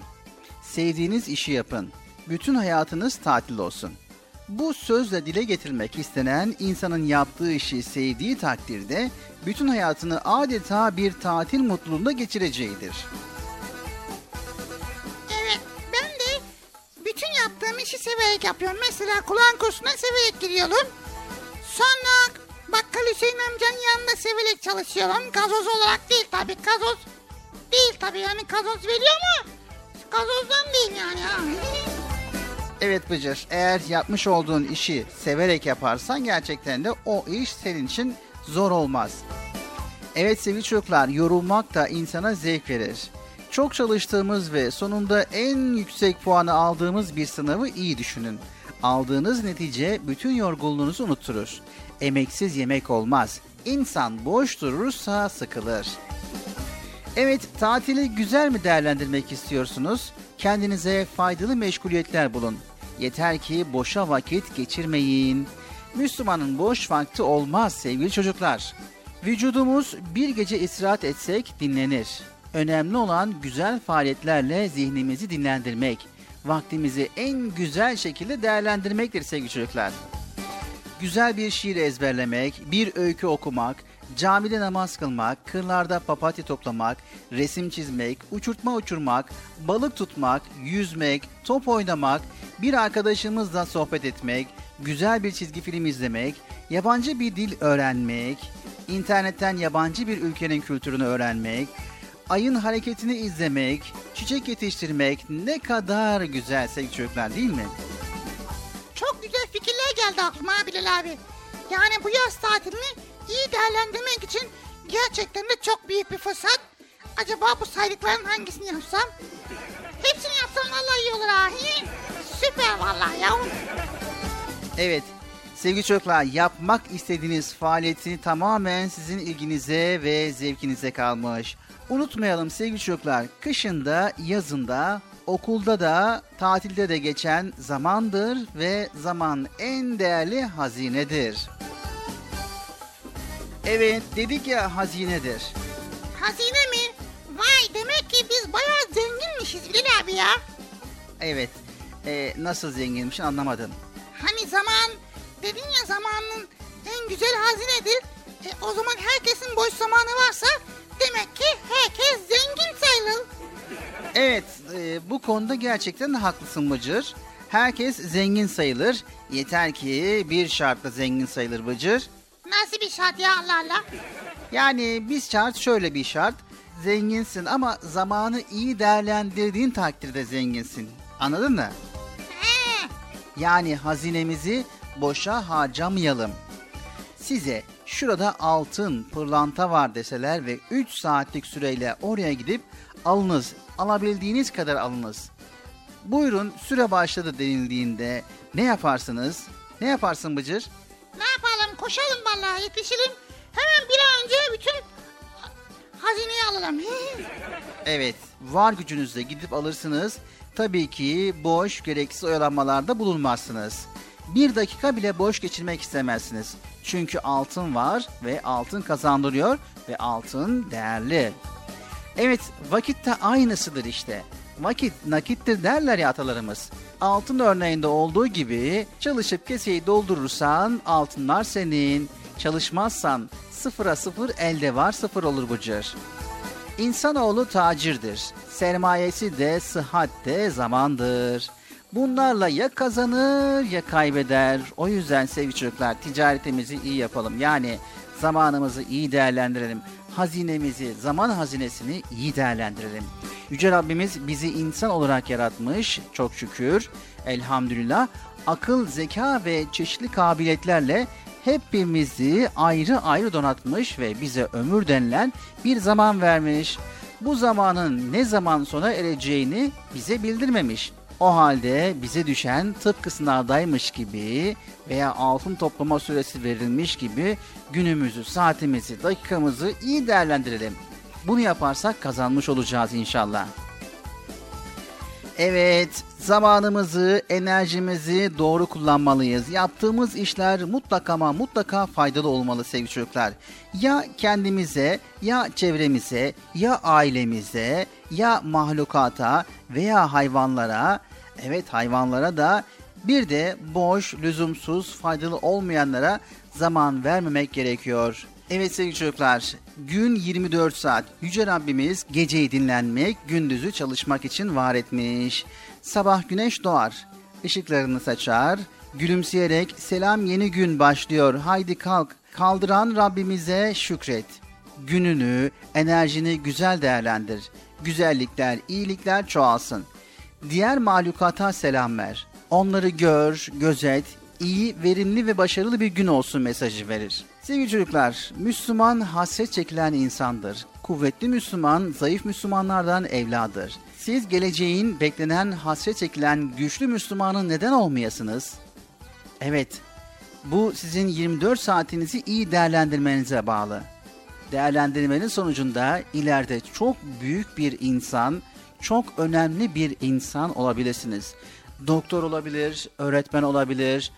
Sevdiğiniz işi yapın. Bütün hayatınız tatil olsun. Bu sözle dile getirmek istenen insanın yaptığı işi sevdiği takdirde bütün hayatını adeta bir tatil mutluluğunda geçireceğidir. Evet ben de bütün yaptığım işi severek yapıyorum. Mesela Kur'an kursuna severek giriyorum. Sonra bakkal Hüseyin amcanın yanında severek çalışıyorum. Gazoz olarak değil tabii gazoz değil tabii yani gazoz veriyor mu? Gazozdan değil yani. [laughs] Evet Bıcır, eğer yapmış olduğun işi severek yaparsan gerçekten de o iş senin için zor olmaz. Evet sevgili çocuklar, yorulmak da insana zevk verir. Çok çalıştığımız ve sonunda en yüksek puanı aldığımız bir sınavı iyi düşünün. Aldığınız netice bütün yorgunluğunuzu unutturur. Emeksiz yemek olmaz. İnsan boş durursa sıkılır. Evet, tatili güzel mi değerlendirmek istiyorsunuz? Kendinize faydalı meşguliyetler bulun. Yeter ki boşa vakit geçirmeyin. Müslümanın boş vakti olmaz sevgili çocuklar. Vücudumuz bir gece istirahat etsek dinlenir. Önemli olan güzel faaliyetlerle zihnimizi dinlendirmek, vaktimizi en güzel şekilde değerlendirmektir sevgili çocuklar. Güzel bir şiir ezberlemek, bir öykü okumak, camide namaz kılmak, kırlarda papatya toplamak, resim çizmek, uçurtma uçurmak, balık tutmak, yüzmek, top oynamak, bir arkadaşımızla sohbet etmek, güzel bir çizgi film izlemek, yabancı bir dil öğrenmek, internetten yabancı bir ülkenin kültürünü öğrenmek, ayın hareketini izlemek, çiçek yetiştirmek ne kadar güzel sevgili çocuklar değil mi? Çok güzel fikirler geldi aklıma Bilal abi. Yani bu yaz tatilini iyi değerlendirmek için gerçekten de çok büyük bir fırsat. Acaba bu saydıkların hangisini yapsam? Hepsini yapsam vallahi iyi olur ha. Süper vallahi ya. Evet. Sevgili çocuklar yapmak istediğiniz faaliyeti tamamen sizin ilginize ve zevkinize kalmış. Unutmayalım sevgili çocuklar kışında, yazında, okulda da, tatilde de geçen zamandır ve zaman en değerli hazinedir. Evet dedik ya hazinedir. Hazine mi? Vay demek ki biz bayağı zenginmişiz Bilal abi ya. Evet. Ee, nasıl zenginmiş anlamadım. Hani zaman dedin ya zamanın en güzel hazinedir. E, o zaman herkesin boş zamanı varsa demek ki herkes zengin sayılır. Evet e, bu konuda gerçekten haklısın Bıcır. Herkes zengin sayılır. Yeter ki bir şartla zengin sayılır Bıcır. Nasıl bir şart ya Allah Allah? Yani bir şart şöyle bir şart. Zenginsin ama zamanı iyi değerlendirdiğin takdirde zenginsin. Anladın mı? Yani hazinemizi boşa harcamayalım. Size şurada altın, pırlanta var deseler ve 3 saatlik süreyle oraya gidip alınız. Alabildiğiniz kadar alınız. Buyurun süre başladı denildiğinde ne yaparsınız? Ne yaparsın Bıcır? Ne yapalım koşalım vallahi yetişelim. Hemen bir an önce bütün ha- hazineyi alalım. [laughs] Evet, var gücünüzle gidip alırsınız. Tabii ki boş, gereksiz oyalanmalarda bulunmazsınız. Bir dakika bile boş geçirmek istemezsiniz. Çünkü altın var ve altın kazandırıyor ve altın değerli. Evet, vakit de aynısıdır işte. Vakit nakittir derler ya atalarımız. Altın örneğinde olduğu gibi çalışıp keseyi doldurursan altınlar senin. Çalışmazsan sıfıra sıfır elde var sıfır olur Bıcır. İnsanoğlu tacirdir. Sermayesi de sıhhat de zamandır. Bunlarla ya kazanır ya kaybeder. O yüzden sevgili çocuklar ticaretimizi iyi yapalım. Yani zamanımızı iyi değerlendirelim. Hazinemizi, zaman hazinesini iyi değerlendirelim. Yüce Rabbimiz bizi insan olarak yaratmış çok şükür. Elhamdülillah akıl, zeka ve çeşitli kabiliyetlerle hepimizi ayrı ayrı donatmış ve bize ömür denilen bir zaman vermiş. Bu zamanın ne zaman sona ereceğini bize bildirmemiş. O halde bize düşen tıpkı sınavdaymış gibi veya altın toplama süresi verilmiş gibi günümüzü, saatimizi, dakikamızı iyi değerlendirelim. Bunu yaparsak kazanmış olacağız inşallah. Evet, zamanımızı, enerjimizi doğru kullanmalıyız. Yaptığımız işler mutlaka ama mutlaka faydalı olmalı sevgili çocuklar. Ya kendimize, ya çevremize, ya ailemize, ya mahlukata veya hayvanlara, evet hayvanlara da bir de boş, lüzumsuz, faydalı olmayanlara zaman vermemek gerekiyor. Evet sevgili çocuklar, gün 24 saat. Yüce Rabbimiz geceyi dinlenmek, gündüzü çalışmak için var etmiş. Sabah güneş doğar, ışıklarını saçar, gülümseyerek selam yeni gün başlıyor, haydi kalk, kaldıran Rabbimize şükret. Gününü, enerjini güzel değerlendir. Güzellikler, iyilikler çoğalsın. Diğer mahlukata selam ver. Onları gör, gözet, iyi, verimli ve başarılı bir gün olsun mesajı verir. Sevgili çocuklar, Müslüman hasret çekilen insandır. Kuvvetli Müslüman, zayıf Müslümanlardan evladır. Siz geleceğin beklenen hasret çekilen güçlü Müslümanın neden olmayasınız? Evet, bu sizin 24 saatinizi iyi değerlendirmenize bağlı. Değerlendirmenin sonucunda ileride çok büyük bir insan, çok önemli bir insan olabilirsiniz. Doktor olabilir, öğretmen olabilir,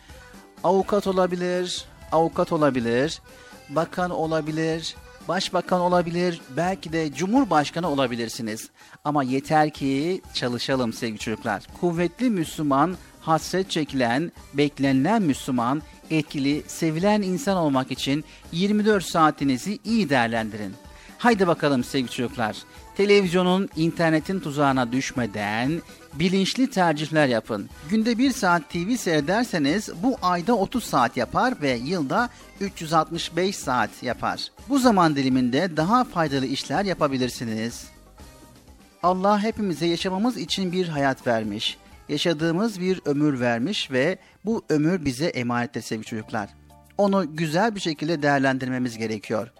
avukat olabilir, avukat olabilir, bakan olabilir, başbakan olabilir, belki de cumhurbaşkanı olabilirsiniz. Ama yeter ki çalışalım sevgili çocuklar. Kuvvetli Müslüman, hasret çekilen, beklenilen Müslüman, etkili, sevilen insan olmak için 24 saatinizi iyi değerlendirin. Haydi bakalım sevgili çocuklar. Televizyonun, internetin tuzağına düşmeden bilinçli tercihler yapın. Günde 1 saat TV seyrederseniz bu ayda 30 saat yapar ve yılda 365 saat yapar. Bu zaman diliminde daha faydalı işler yapabilirsiniz. Allah hepimize yaşamamız için bir hayat vermiş. Yaşadığımız bir ömür vermiş ve bu ömür bize emanettir sevgili çocuklar. Onu güzel bir şekilde değerlendirmemiz gerekiyor.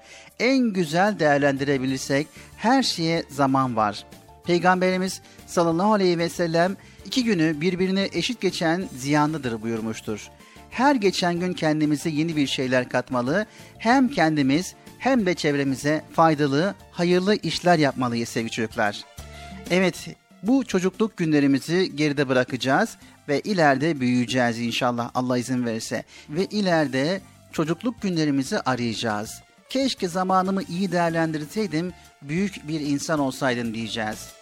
En güzel değerlendirebilirsek her şeye zaman var. Peygamberimiz sallallahu aleyhi ve sellem iki günü birbirine eşit geçen ziyanlıdır buyurmuştur. Her geçen gün kendimize yeni bir şeyler katmalı, hem kendimiz hem de çevremize faydalı, hayırlı işler yapmalıyız sevgili çocuklar. Evet, bu çocukluk günlerimizi geride bırakacağız ve ileride büyüyeceğiz inşallah Allah izin verirse. Ve ileride çocukluk günlerimizi arayacağız. Keşke zamanımı iyi değerlendirseydim, büyük bir insan olsaydım diyeceğiz.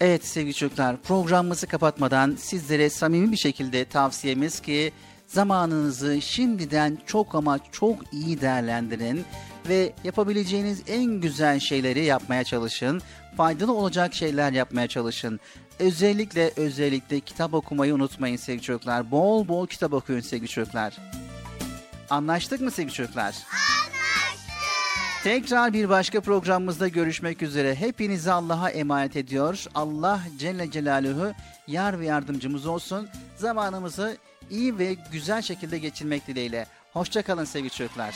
Evet sevgili çocuklar programımızı kapatmadan sizlere samimi bir şekilde tavsiyemiz ki zamanınızı şimdiden çok ama çok iyi değerlendirin ve yapabileceğiniz en güzel şeyleri yapmaya çalışın. Faydalı olacak şeyler yapmaya çalışın. Özellikle özellikle kitap okumayı unutmayın sevgili çocuklar. Bol bol kitap okuyun sevgili çocuklar. Anlaştık mı sevgili çocuklar? Tekrar bir başka programımızda görüşmek üzere. Hepinizi Allah'a emanet ediyor. Allah Celle Celaluhu yar ve yardımcımız olsun. Zamanımızı iyi ve güzel şekilde geçirmek dileğiyle. Hoşçakalın sevgili çocuklar.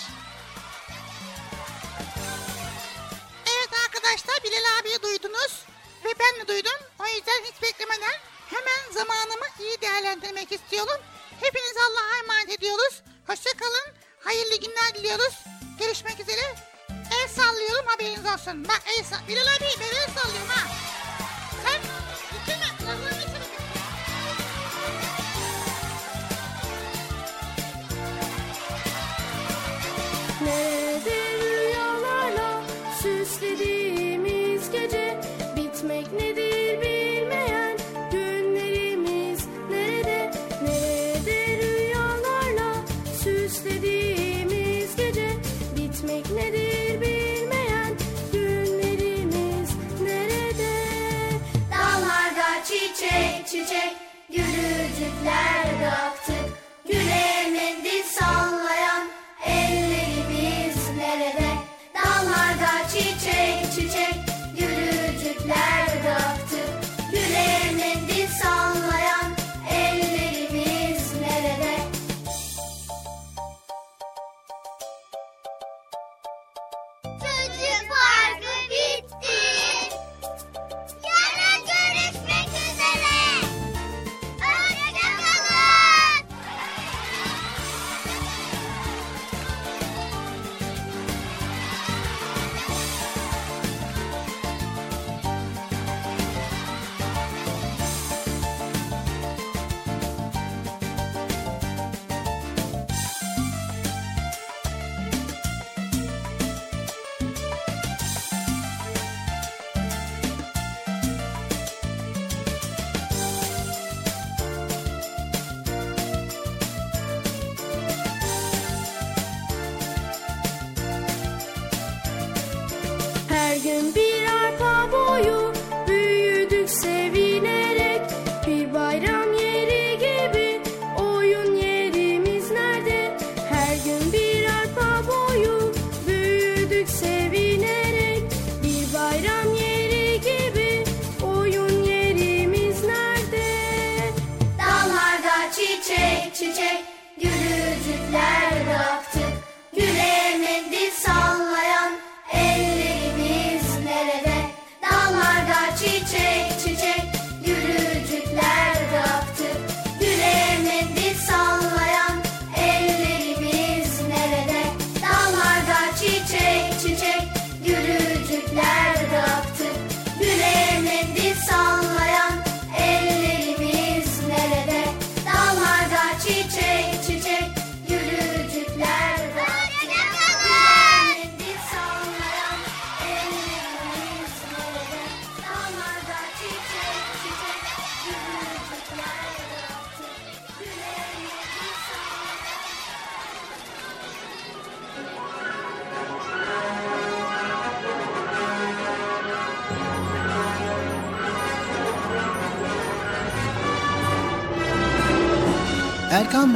Evet arkadaşlar Bilal abiyi duydunuz ve ben de duydum. O yüzden hiç beklemeden hemen zamanımı iyi değerlendirmek istiyorum. Hepiniz Allah'a emanet ediyoruz. Hoşçakalın. Hayırlı günler diliyoruz. Görüşmek üzere. El sallıyorum haberiniz olsun. Bak el sall... Bilal abi ben el sallıyorum ha. Sen bitirme. Nerede